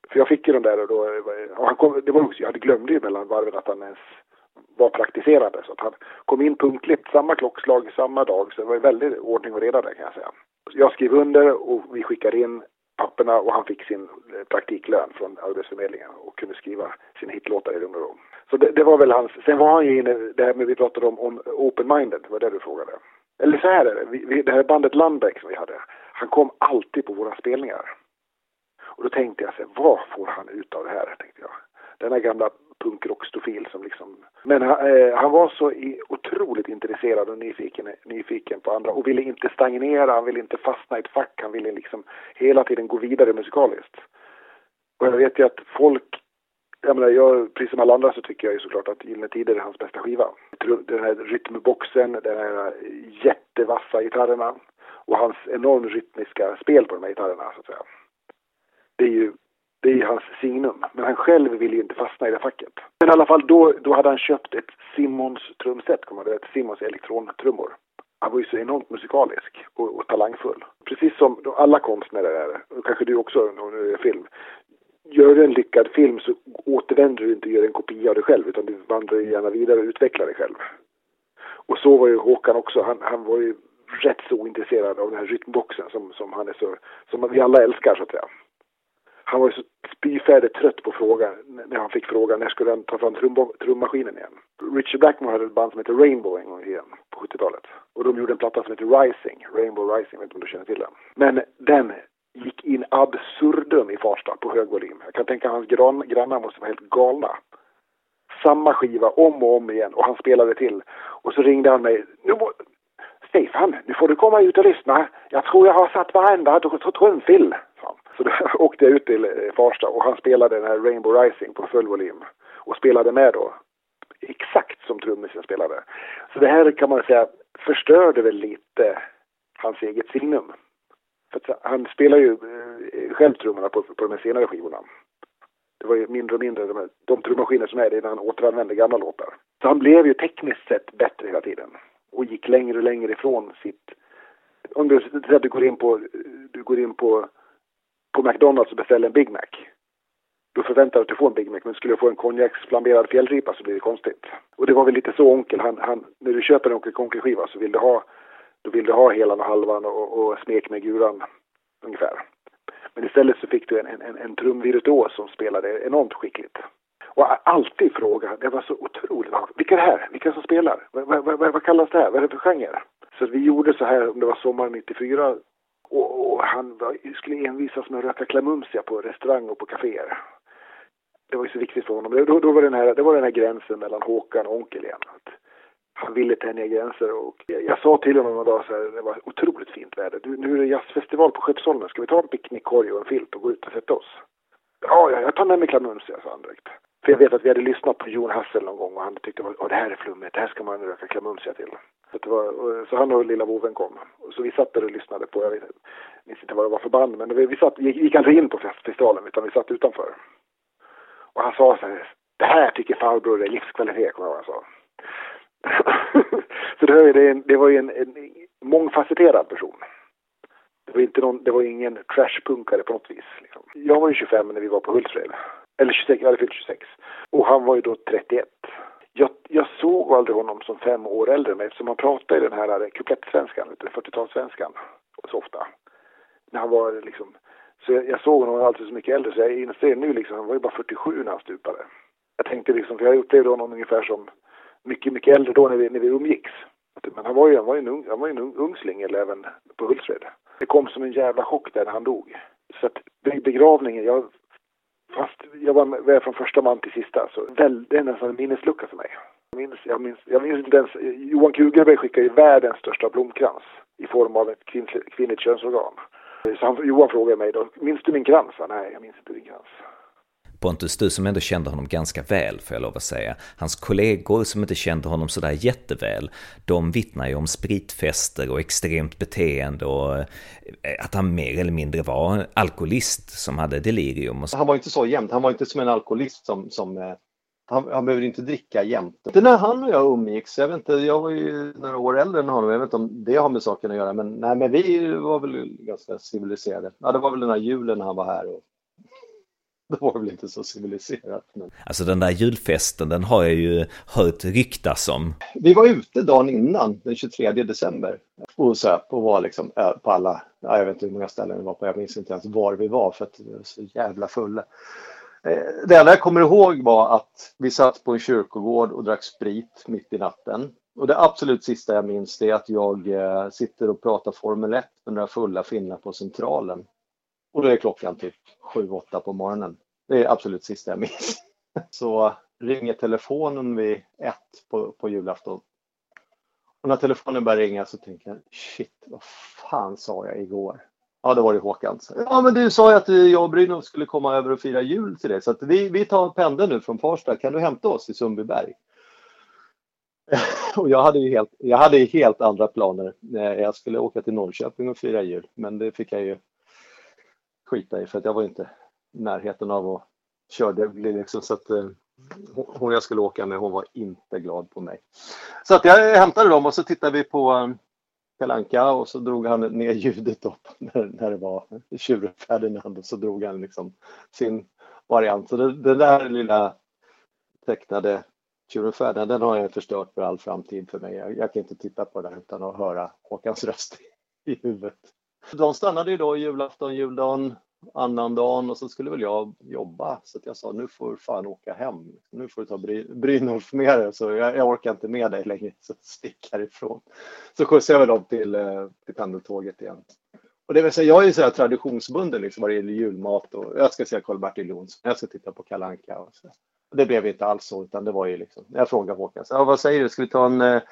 för jag fick ju den där och då, eh, och han kom, det var också, jag hade glömde ju mellan varven att han ens var praktiserande. Så att han kom in punktligt, samma klockslag, samma dag. Så det var väldigt ordning och reda där kan jag säga. Jag skrev under och vi skickade in papperna och han fick sin eh, praktiklön från Arbetsförmedlingen och kunde skriva sina hitlåtar i lugn och ro. Så det, det, var väl hans, sen var han ju inne, det här med vi pratade om, om open-minded, det var det du frågade. Eller så här är det, vi, vi, det här bandet Landbeck som vi hade, han kom alltid på våra spelningar. Och då tänkte jag så här, vad får han ut av det här, tänkte jag. Denna gamla punkrockstofil som liksom... Men han, eh, han var så i, otroligt intresserad och nyfiken, nyfiken på andra och ville inte stagnera, han ville inte fastna i ett fack, han ville liksom hela tiden gå vidare musikaliskt. Och jag vet ju att folk jag menar, jag, precis som alla andra så tycker jag ju såklart att Gyllene Tider är hans bästa skiva. Den här rytmboxen, den här jättevassa gitarrerna och hans enormt rytmiska spel på de här gitarrerna så att säga. Det är ju det är hans signum. Men han själv vill ju inte fastna i det facket. Men i alla fall då, då hade han köpt ett Simons-trumset, kommer du ihåg, Simons elektrontrummor. Han var ju så enormt musikalisk och, och talangfull. Precis som alla konstnärer är, och kanske du också om du är film. Gör du en lyckad film så återvänder du inte och gör en kopia av dig själv utan du vandrar gärna vidare och utvecklar dig själv. Och så var ju Håkan också. Han, han var ju rätt så ointresserad av den här rytmboxen som, som han är så, som vi alla älskar så att säga han var ju så spyfärdigt trött på frågan när han fick frågan när skulle han ta fram trum, trummaskinen igen. Richard Blackmore hade ett band som hette Rainbow en gång igen på 70-talet. Och de gjorde en platta som hette Rising, Rainbow Rising, jag vet inte om du känner till den. Men den gick in absurdum i Farsta på hög volym. Jag kan tänka att hans gran, grannar måste vara helt galna. Samma skiva om och om igen och han spelade till. Och så ringde han mig. Nu må, Stefan, nu får du komma ut och lyssna. Jag tror jag har satt varenda trumfill. Så då <laughs> åkte jag ut till eh, Farsta och han spelade den här Rainbow Rising på full volym. Och spelade med då. Exakt som trummisen spelade. Så det här kan man säga förstörde väl lite hans eget signum. För han spelar ju eh, själv trummorna på, på de här senare skivorna. Det var ju mindre och mindre de, de trummaskiner som är det när han återanvände gamla låtar. Så han blev ju tekniskt sett bättre hela tiden. Och gick längre och längre ifrån sitt... Om du, du går in på, du går in på på McDonalds och beställer en Big Mac. Då förväntar du att du får en Big Mac, men skulle du få en konjaksflamberad fjällripa så blir det konstigt. Och det var väl lite så onkel, han, han, när du köper en Onkel Konkel-skiva så vill du ha, då vill du ha hela och halvan och, och smek med guran ungefär. Men istället så fick du en, en, en trumvirtuos som spelade enormt skickligt. Och alltid fråga, det var så otroligt, vilka är det här? Vilka som spelar? Vad, vad, vad, vad kallas det här? Vad är det för genre? Så vi gjorde så här, om det var sommaren 94, och, och han var, skulle envisas med att röka klamumsia på restaurang och på kaféer. Det var ju så viktigt för honom. Då, då var den här, det var den här gränsen mellan Håkan och onkel igen. Att han ville tänja gränser och jag, sa till honom en dag så här, det var otroligt fint väder. Du, nu är det jazzfestival på Skeppsholmen, ska vi ta en picknickkorg och en filt och gå ut och sätta oss? Ja, ja, jag tar med mig klamumsia, sa han direkt. För jag vet att vi hade lyssnat på Jon Hassel någon gång och han tyckte att det här är flummigt, det här ska man röka klamumsia till. Så, det var, så han och lilla boven kom. Så vi satt där och lyssnade på, jag vet, minns inte vad det var för band, men vi, vi satt, gick, gick aldrig in på festivalen utan vi satt utanför. Och han sa så här, det här tycker farbror är livskvalitet, kommer jag ihåg han sa. <laughs> så det, det, det var ju en, en mångfacetterad person. Det var, inte någon, det var ingen trashpunkare på något vis. Liksom. Jag var ju 25 när vi var på Hultsfred. Eller 26, jag hade fyllt 26. Och han var ju då 31. jag, jag såg aldrig honom som fem år äldre än mig eftersom han pratade i den här eh, kuplettsvenskan, 40-talssvenskan, så ofta. När han var liksom, så jag, jag såg honom alltid så mycket äldre så jag inser nu liksom, han var ju bara 47 när han stupade. Jag tänkte liksom, för jag upplevde honom ungefär som mycket, mycket äldre då när vi, när vi umgicks. Men han var ju, han var ju en, ung, han var ju en ung, ungsling eller även på Hultsfred. Det kom som en jävla chock där när han dog. Så att begravningen, jag, fast jag var med från första man till sista, så väl, det är nästan en minneslucka för mig. Jag minns, jag minns, jag minns inte ens, Johan Kugelberg skickade ju världens största blomkrans i form av ett kvinnligt, kvinnligt könsorgan. Så han, Johan frågade mig då, minns du min krans? Nej, jag minns inte din krans. Pontus, du som ändå kände honom ganska väl, får jag lov att säga. Hans kollegor som inte kände honom sådär jätteväl, de vittnar ju om spritfester och extremt beteende och eh, att han mer eller mindre var alkoholist som hade delirium. Han var inte så jämt, han var inte som en alkoholist som, som eh, han, han behöver inte dricka jämt. Det när han och jag umgicks, jag vet inte, jag var ju några år äldre än honom, jag vet inte om det har med saken att göra, men nej, men vi var väl ganska civiliserade. Ja, det var väl den här julen när han var här och <laughs> det var väl inte så civiliserat. Men... Alltså den där julfesten, den har jag ju hört ryktas om. Vi var ute dagen innan, den 23 december, och söp och var liksom på alla, ja, jag vet inte hur många ställen vi var på, jag minns inte ens var vi var för att vi var så jävla fulla. Eh, det enda jag kommer ihåg var att vi satt på en kyrkogård och drack sprit mitt i natten. Och det absolut sista jag minns är att jag eh, sitter och pratar Formel 1 med några fulla finnar på Centralen. Och då är klockan typ 7-8 på morgonen. Det är absolut sista jag minns. <laughs> Så ringer telefonen vid ett på, på julafton. Och när telefonen börjar ringa så tänker jag, shit, vad fan sa jag igår? Ja, det var det Håkan. Ja, men du sa ju att jag och Brynolf skulle komma över och fira jul till dig. Så att vi, vi tar pendeln nu från Farsta. Kan du hämta oss i Sundbyberg? <laughs> och jag hade ju helt, jag hade helt andra planer. Jag skulle åka till Norrköping och fira jul, men det fick jag ju skita i för att jag var inte i närheten av att köra det. Liksom, så att, eh, hon jag skulle åka med, hon var inte glad på mig. Så att jag hämtade dem och så tittade vi på eh, Kalanka och så drog han ner ljudet upp <laughs> när, när det var tjuren Ferdinand och så drog han liksom sin variant. Så det, den där lilla tecknade tjuren den har jag förstört för all framtid för mig. Jag, jag kan inte titta på den utan att höra Håkans röst <laughs> i huvudet. De stannade ju då julafton, juldagen, annandagen och så skulle väl jag jobba så att jag sa nu får du fan åka hem. Nu får du ta Bry Brynolf med dig så jag, jag, orkar inte med dig längre så stick härifrån. Så skjutsade jag dem till, eh, till pendeltåget igen. Och det vill säga, jag är så här traditionsbunden liksom vad det gäller julmat och jag ska se Karl-Bertil Jonsson, jag ska titta på Kalanka och så. Det blev inte alls så utan det var ju liksom, jag frågade Håkan, så, vad säger du, ska vi ta en eh,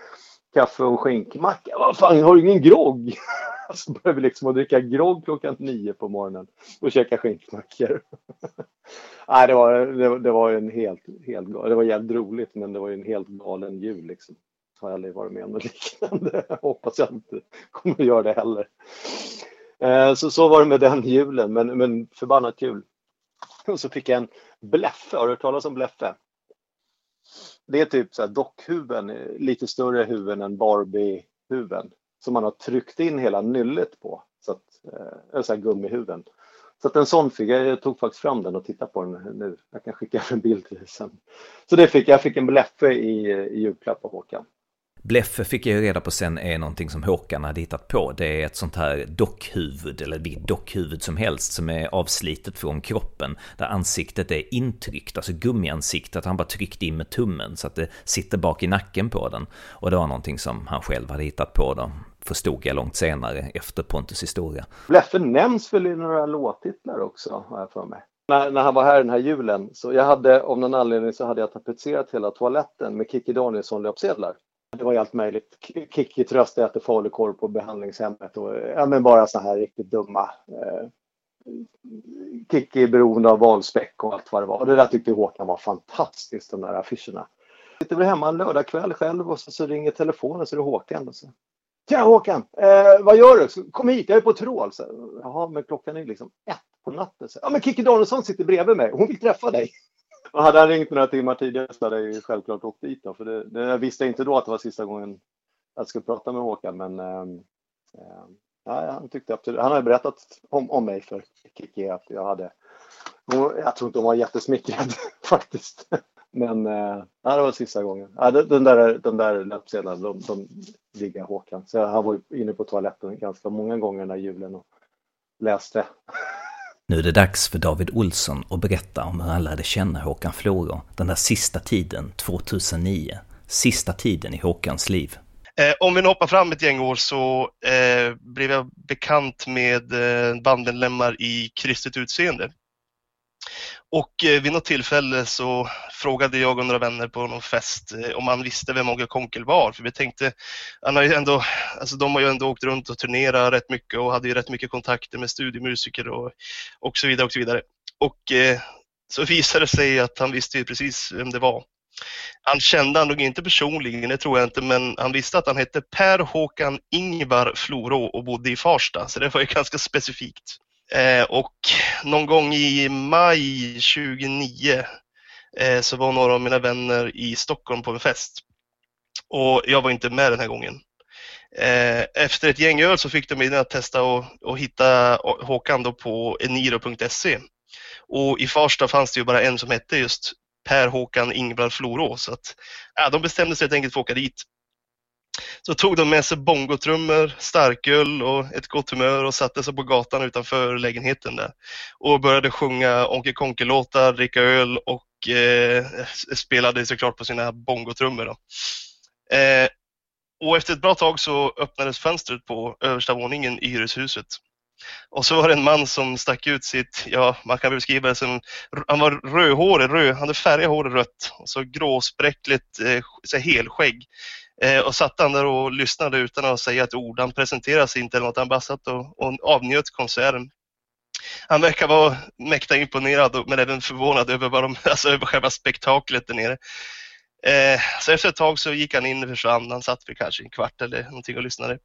kaffe och skinkmacka? Vad fan, har du ingen grogg? <laughs> Så började vi liksom att dricka grogg klockan nio på morgonen och käka skinkmackor. <laughs> Nej, det var, det, det, var en helt, helt det var jävligt roligt men det var en helt galen jul liksom. Har jag aldrig varit med om något <laughs> liknande. Hoppas jag inte kommer att göra det heller. Eh, så, så var det med den julen, men, men förbannat kul. Och så fick jag en bläffe, har du hört talas om bläffe? Det är typ så här dockhuvuden, eh, lite större huvuden än Barbie-huvuden som man har tryckt in hela nyllet på. Så att, eh, så här gummihuven. Så att en sån fick jag, jag tog faktiskt fram den och tittade på den nu. Jag kan skicka en bild till dig sen. Så det fick jag, fick en bläffe i, eh, i julklapp av Håkan. Bleffe fick jag ju reda på sen är någonting som Håkan hade hittat på. Det är ett sånt här dockhuvud, eller vilket dockhuvud som helst, som är avslitet från kroppen. Där ansiktet är intryckt, alltså gummiansiktet, han bara tryckt in med tummen så att det sitter bak i nacken på den. Och det var någonting som han själv hade hittat på då, förstod jag långt senare efter Pontus historia. Bleffe nämns väl i några låttitlar också, har jag för mig. När, när, han var här den här julen, så jag hade av någon anledning så hade jag tapetserat hela toaletten med Kikki Danielsson-löpsedlar. Det var ju allt möjligt. Kikki tröst äter falukorv på behandlingshemmet och ja, men bara så här riktigt dumma. Eh, Kikki är beroende av valspäck och allt vad det var. Och det där tyckte Håkan var fantastiskt, de där affischerna. Jag sitter väl hemma en lördagkväll själv och så, så ringer telefonen så är det Håkan. Och så. Tja Håkan! Eh, vad gör du? Kom hit, jag är på trål. Så, Jaha, men klockan är liksom ett på natten. Så, ja, men Kikki Danielsson sitter bredvid mig. Hon vill träffa dig. Och hade han ringt några timmar tidigare så hade jag ju självklart åkt dit. Då, för det, det, jag visste inte då att det var sista gången jag skulle prata med Håkan. Men ehm, ehm, äh, ja, han tyckte absolut, han hade berättat om, om mig för Kikki att jag hade. Jag tror inte hon var jättesmickrad <laughs> faktiskt. Men eh, det var sista gången. Ja, den där, den där löpsedeln, de, de ligger Håkan. Så han var inne på toaletten ganska många gånger den där julen och läste. Nu är det dags för David Olsson att berätta om hur han lärde känna Håkan Florå den där sista tiden, 2009. Sista tiden i Håkans liv. Eh, om vi hoppar fram ett gäng år så eh, blev jag bekant med eh, bandmedlemmar i Kristet utseende. Och eh, vid något tillfälle så frågade jag och några vänner på någon fest eh, om han visste vem Åge Konkel var. För vi tänkte, han har ju ändå, alltså de har ju ändå åkt runt och turnerat rätt mycket och hade ju rätt mycket kontakter med studiemusiker och, och så vidare. Och så vidare. Och eh, så visade det sig att han visste ju precis vem det var. Han kände han nog inte personligen, det tror jag inte, men han visste att han hette Per Håkan Ingvar Florå och bodde i Farsta, så det var ju ganska specifikt. Eh, och någon gång i maj 2009 eh, så var några av mina vänner i Stockholm på en fest. Och jag var inte med den här gången. Eh, efter ett gäng öl så fick de mig att testa och, och hitta Håkan då på eniro.se. Och i Farsta fanns det ju bara en som hette just Per Håkan Ingvar Florå. Så att, ja, de bestämde sig helt enkelt för att åka dit. Så tog de med sig bongotrummor, starköl och ett gott humör och satte sig på gatan utanför lägenheten där. Och började sjunga Onkel Konkel-låtar, dricka öl och eh, spelade såklart på sina bongotrummor. Eh, och efter ett bra tag så öppnades fönstret på översta våningen i hyreshuset. Och så var det en man som stack ut sitt, ja man kan beskriva det som, han var rödhårig, röd, han hade färgat håret rött och så gråspräckligt eh, så helskägg. Eh, och satt han där och lyssnade utan att säga ett ord. Han presenterade sig inte eller något, han bara satt och, och avnjöt konserten. Han verkar vara mäkta imponerad men även förvånad över, vad de, <laughs> alltså över själva spektaklet där nere. Eh, så efter ett tag så gick han in och försvann. Han satt för kanske en kvart eller någonting och lyssnade.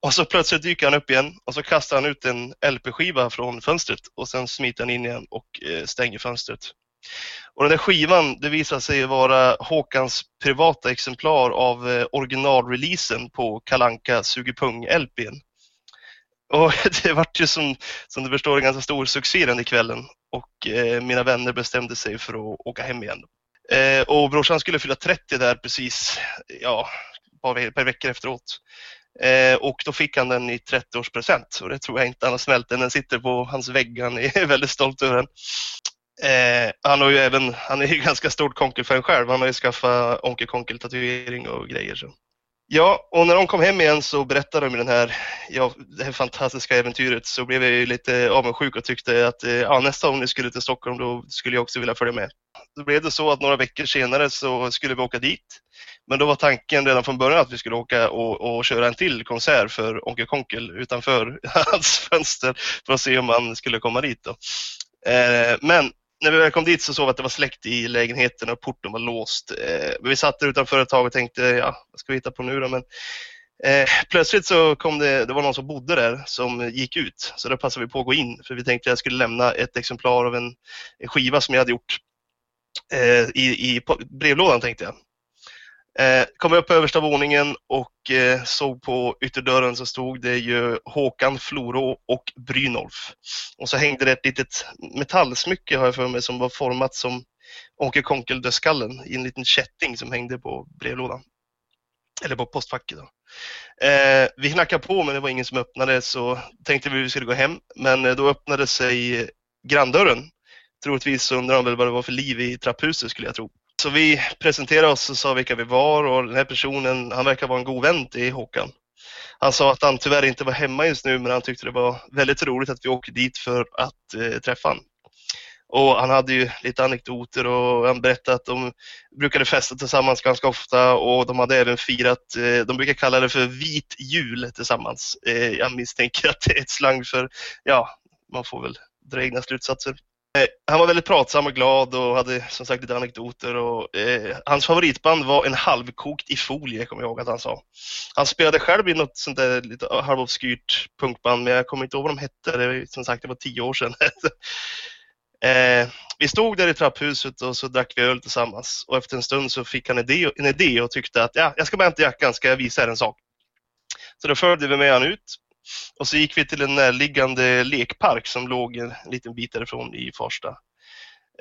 Och så plötsligt dyker han upp igen och så kastar han ut en LP-skiva från fönstret och sen smiter han in igen och eh, stänger fönstret. Och den där skivan, det visar sig vara Håkans privata exemplar av eh, originalreleasen på Kalanka Sugepung-LPn. Och <laughs> det vart ju som, som du förstår en ganska stor succé den kvällen och eh, mina vänner bestämde sig för att åka hem igen. Eh, och brorsan skulle fylla 30 där precis, ja, par, par veckor efteråt. Eh, och då fick han den i 30-årspresent och det tror jag inte han har smält Den sitter på hans vägg, han är <laughs> väldigt stolt över den. Eh, han, har ju även, han är ju <laughs> ganska stort Konkel-fan själv. Han har ju skaffat Onkel Konkel-tatuering och grejer. Så. Ja, och när de kom hem igen så berättade de den här, ja, det här fantastiska äventyret så blev jag ju lite avundsjuk och tyckte att eh, ja, nästa gång ni skulle till Stockholm då skulle jag också vilja följa med. Då blev det så att några veckor senare så skulle vi åka dit. Men då var tanken redan från början att vi skulle åka och, och köra en till konsert för Onkel Konkel utanför <laughs> hans fönster för att se om han skulle komma dit. Då. Eh, men när vi väl kom dit så såg vi att det var släckt i lägenheten och porten var låst. Eh, vi satt där utanför ett tag och tänkte, ja, vad ska vi hitta på nu då? Men eh, plötsligt så kom det, det var någon som bodde där som gick ut. Så då passade vi på att gå in för vi tänkte att jag skulle lämna ett exemplar av en, en skiva som jag hade gjort eh, i, i brevlådan tänkte jag. Eh, kom upp på översta våningen och eh, såg på ytterdörren så stod det ju Håkan Florå och Brynolf. Och så hängde det ett litet metallsmycke har jag för mig som var format som Onkel Konkel dödskallen i en liten kätting som hängde på brevlådan. Eller på postfacket. Då. Eh, vi knackade på men det var ingen som öppnade så tänkte vi att vi skulle gå hem. Men eh, då öppnade sig granndörren. Troligtvis undrar de väl vad det var för liv i trapphuset skulle jag tro. Så vi presenterade oss och sa vilka vi var och den här personen, han verkar vara en god vän till Håkan. Han sa att han tyvärr inte var hemma just nu men han tyckte det var väldigt roligt att vi åkte dit för att eh, träffa honom. Och han hade ju lite anekdoter och han berättade att de brukade festa tillsammans ganska ofta och de hade även firat, eh, de brukar kalla det för vit jul tillsammans. Eh, jag misstänker att det är ett slang för, ja, man får väl dra egna slutsatser. Eh, han var väldigt pratsam och glad och hade som sagt lite anekdoter. Och, eh, hans favoritband var en halvkokt i folie, kommer jag ihåg att han sa. Han spelade själv i något sånt där lite halvobskyrt punkband, men jag kommer inte ihåg vad de hette. Det, som sagt, det var tio år sedan. <laughs> eh, vi stod där i trapphuset och så drack vi öl tillsammans och efter en stund så fick han en idé, en idé och tyckte att ja, jag ska bara hämta jackan, ska jag visa er en sak. Så då följde vi med han ut och så gick vi till en närliggande lekpark som låg en liten bit därifrån i Farsta.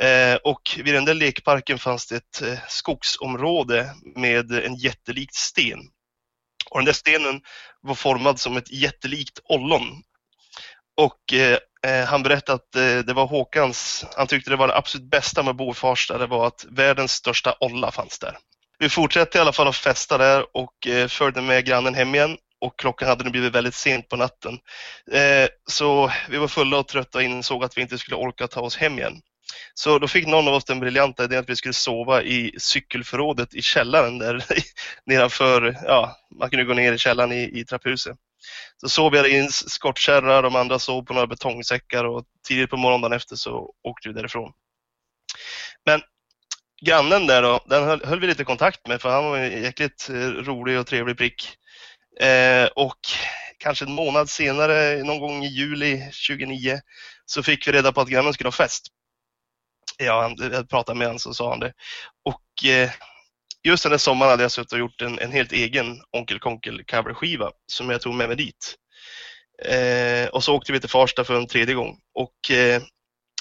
Eh, och vid den där lekparken fanns det ett eh, skogsområde med en jättelik sten. Och den där stenen var formad som ett jättelikt ollon. Och eh, eh, han berättade att eh, det var Håkans, han tyckte det var det absolut bästa med att bo i Farsta, det var att världens största olla fanns där. Vi fortsatte i alla fall att festa där och eh, följde med grannen hem igen och klockan hade nu blivit väldigt sent på natten. Eh, så vi var fulla och trötta och insåg att vi inte skulle orka ta oss hem igen. Så då fick någon av oss den briljanta idén att vi skulle sova i cykelförrådet i källaren där <laughs> nedanför, ja, man kunde gå ner i källaren i, i trapphuset. Så sov jag i en skottkärra, de andra sov på några betongsäckar och tidigt på morgonen efter så åkte vi därifrån. Men grannen där då, den höll, höll vi lite kontakt med för han var en jäkligt eh, rolig och trevlig prick. Eh, och kanske en månad senare, någon gång i juli 2009, så fick vi reda på att grannen skulle ha fest. Ja, jag pratade med honom så sa han det. Och eh, just den där sommaren hade jag suttit och gjort en, en helt egen Onkel Konkel coverskiva som jag tog med mig dit. Eh, och så åkte vi till Farsta för en tredje gång och eh,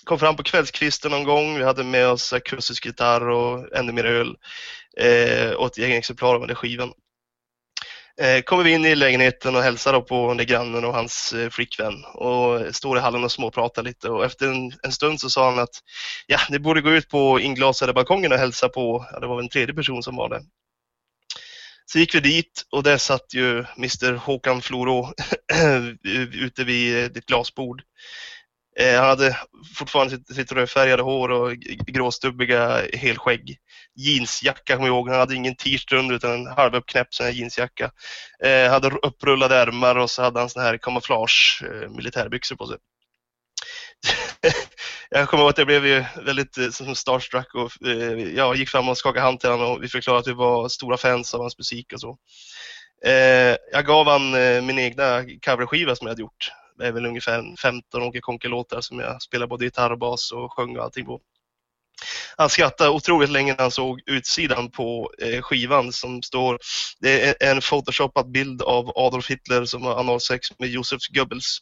kom fram på kvällskvisten någon gång. Vi hade med oss akustisk gitarr och ännu mer öl eh, och ett gäng exemplar av den skivan. Eh, kommer vi in i lägenheten och hälsar på den grannen och hans eh, flickvän och står i hallen och småpratar lite och efter en, en, stund så sa han att ja, ni borde gå ut på inglasade balkongen och hälsa på, ja, det var en tredje person som var där. Så gick vi dit och där satt ju Mr Håkan Floro <clears throat> ute vid eh, ett glasbord. Eh, han hade fortfarande sitt, sitt rödfärgade hår och gråstubbiga helskägg. Jeansjacka kommer jag ihåg. Han hade ingen t-shirt under utan en halvuppknäppt sån här jeansjacka. Eh, hade upprullade ärmar och så hade han sån här kamouflage eh, militärbyxor på sig. <laughs> jag kommer ihåg att jag blev ju väldigt eh, som starstruck och eh, jag gick fram och skakade hand till honom och vi förklarade att vi var stora fans av hans musik och så. Eh, jag gav han eh, min egna coverskiva som jag hade gjort det är väl ungefär 15 Åke Konke-låtar som jag spelar både gitarr och bas och sjöng och allting på. Han skrattade otroligt länge när han såg utsidan på eh, skivan som står, det är en photoshopad bild av Adolf Hitler som har analsex med Josef Goebbels.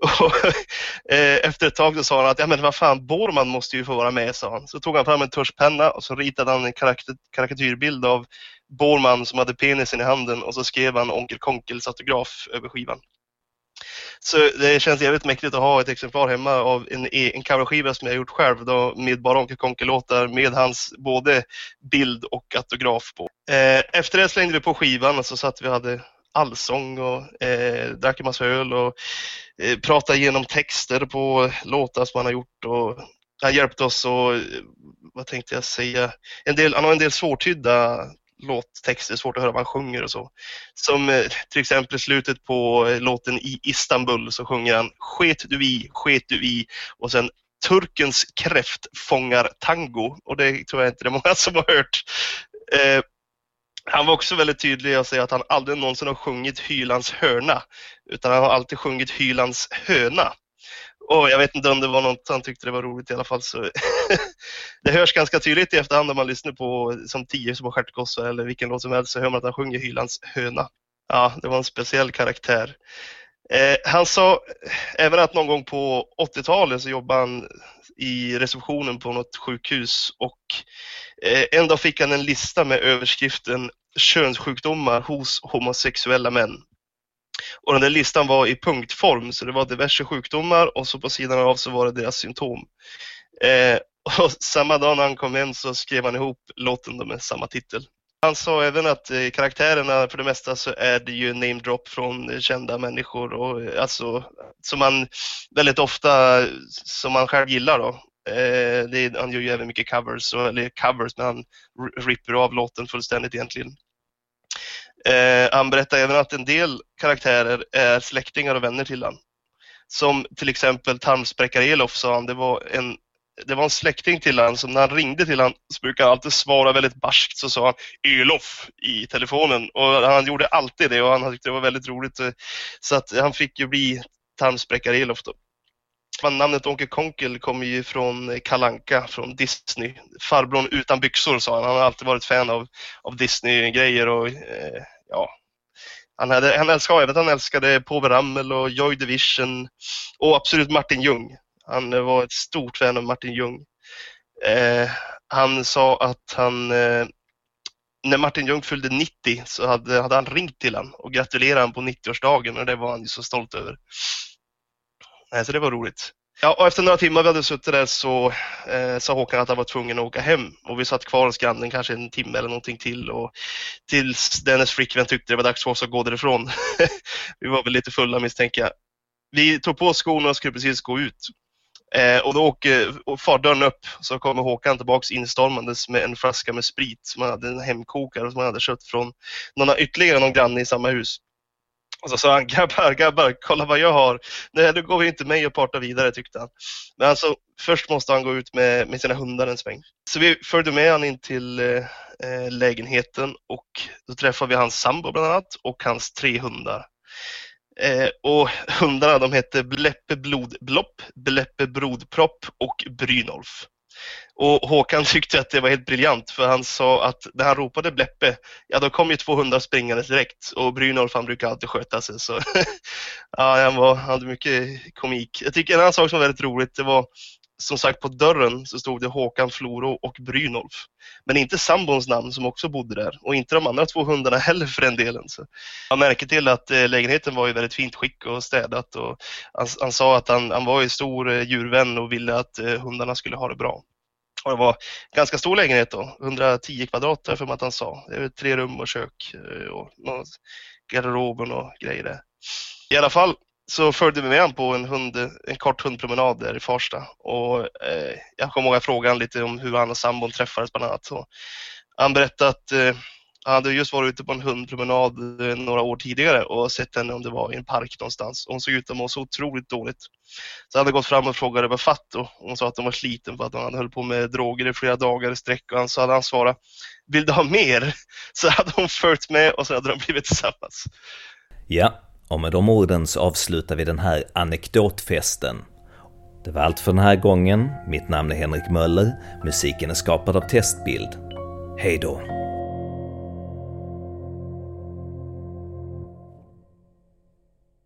<laughs> Och, eh, efter ett tag så sa han att ja, men vad fan, Borman måste ju få vara med, sa han. Så tog han fram en tuschpenna och så ritade han en karikatyrbild av Borman som hade penisen i handen och så skrev han Onkel Konkels autograf över skivan. Så det känns jävligt mäktigt att ha ett exemplar hemma av en, e- en coverskiva som jag gjort själv då, med bara Onkel Konke-låtar med hans både bild och autograf på. Eh, efter det slängde vi på skivan och så satt vi och hade allsång och eh, drack en massa öl och eh, pratade igenom texter på låtar som han har gjort och han hjälpte oss och eh, vad tänkte jag säga, en del, han har en del svårtydda låttexter, svårt att höra vad han sjunger och så. Som eh, till exempel i slutet på eh, låten i Istanbul så sjunger han Sket du i, sket du i och sen Turkens kräftfångartango och det tror jag inte det är många <laughs> som har hört. Eh, han var också väldigt tydlig och säger att han aldrig någonsin har sjungit Hylands hörna utan han har alltid sjungit Hylands höna oh, jag vet inte om det var något han tyckte det var roligt i alla fall. Så <laughs> det hörs ganska tydligt i efterhand om man lyssnar på som tio små stjärtgossar eller vilken låt som helst så hör man att han sjunger Hylands höna. Ja, det var en speciell karaktär. Eh, han sa även att någon gång på 80-talet så jobbade han i receptionen på något sjukhus och eh, en dag fick han en lista med överskriften könssjukdomar hos homosexuella män. Och den där listan var i punktform, så det var diverse sjukdomar och så på sidan av så var det deras symptom. Eh, <laughs> och samma dag när han kom hem så skrev han ihop låten med samma titel. Han sa även att eh, karaktärerna för det mesta så är det ju namedrop från eh, kända människor och eh, alltså som man väldigt ofta, som man själv gillar då. Eh, det, han gör ju även mycket covers, och, eller covers, men han ripper av låten fullständigt egentligen. Eh, han berättar även att en del karaktärer är släktingar och vänner till honom. Som till exempel tarmspräckare Elof sa han, det var en det var en släkting till honom som när han ringde till honom så brukade han alltid svara väldigt barskt så sa han Elof i telefonen och han gjorde alltid det och han tyckte det var väldigt roligt så att han fick ju bli tarmspräckare Elof då. Namnet Onkel Konkel kommer ju från Kalanka från Disney. Farbrorn utan byxor sa han. Han har alltid varit fan av, av Disney-grejer och eh, ja, han, hade, han älskade även han älskade Povel Ramel och Joy Division och absolut Martin Ljung. Han var ett stort fan av Martin Ljung. Eh, han sa att han, eh, när Martin Ljung fyllde 90 så hade, hade han ringt till honom och gratulerat honom på 90-årsdagen och det var han ju så stolt över. Eh, så det var roligt. Ja, och efter några timmar vi hade suttit där så eh, sa Håkan att han var tvungen att åka hem och vi satt kvar hos grannen kanske en timme eller någonting till och tills Dennis flickvän tyckte det var dags för oss att gå därifrån. <laughs> vi var väl lite fulla misstänker jag. Vi tog på skorna och skulle precis gå ut Eh, och då åker fardörren upp så kommer Håkan tillbaks instormandes med en flaska med sprit som han hade en hemkokare som han hade köpt från någon, ytterligare någon granne i samma hus. Och så sa han, grabbar, grabbar, kolla vad jag har. Nej, då går vi inte med och partar vidare tyckte han. Men alltså, först måste han gå ut med, med sina hundar en sväng. Så vi följde med han in till eh, eh lägenheten och då träffade vi hans sambo bland annat och hans tre hundar. Eh, och hundarna de hette Bleppe Blodblopp, Bleppe Brodpropp och Brynolf. Och Håkan tyckte att det var helt briljant för han sa att när han ropade Bleppe, ja då kom ju två hundar springande direkt och Brynolf han brukar alltid sköta sig så <laughs> ja, han, var, han hade mycket komik. Jag tycker en annan sak som var väldigt roligt det var som sagt på dörren så stod det Håkan Floro och Brynolf. Men inte sambons namn som också bodde där och inte de andra två hundarna heller för den delen. Så jag märker till att eh, lägenheten var i väldigt fint skick och städat och han, han sa att han, han var en stor eh, djurvän och ville att eh, hundarna skulle ha det bra. Och det var ganska stor lägenhet då, 110 kvadrat för att han sa. Det är tre rum och kök och garderoben och grejer där. I alla fall så följde vi med honom på en, hund, en kort hundpromenad där i Farsta. Och, eh, jag kommer ihåg att jag frågade honom lite om hur han och sambon träffades bland annat. Så han berättade att eh, han hade just varit ute på en hundpromenad eh, några år tidigare och sett henne om det var i en park någonstans. Hon såg ut att må så otroligt dåligt. Så han hade gått fram och frågat vad fatt och hon sa att hon var sliten för att hon hade höll på med droger i flera dagar i sträck och han så hade han svarat Vill du ha mer? <laughs> Så hade hon följt med och så hade de blivit tillsammans. Ja, och med de orden så avslutar vi den här anekdotfesten. Det var allt för den här gången. Mitt namn är Henrik Möller. Musiken är skapad av Testbild. Hej då!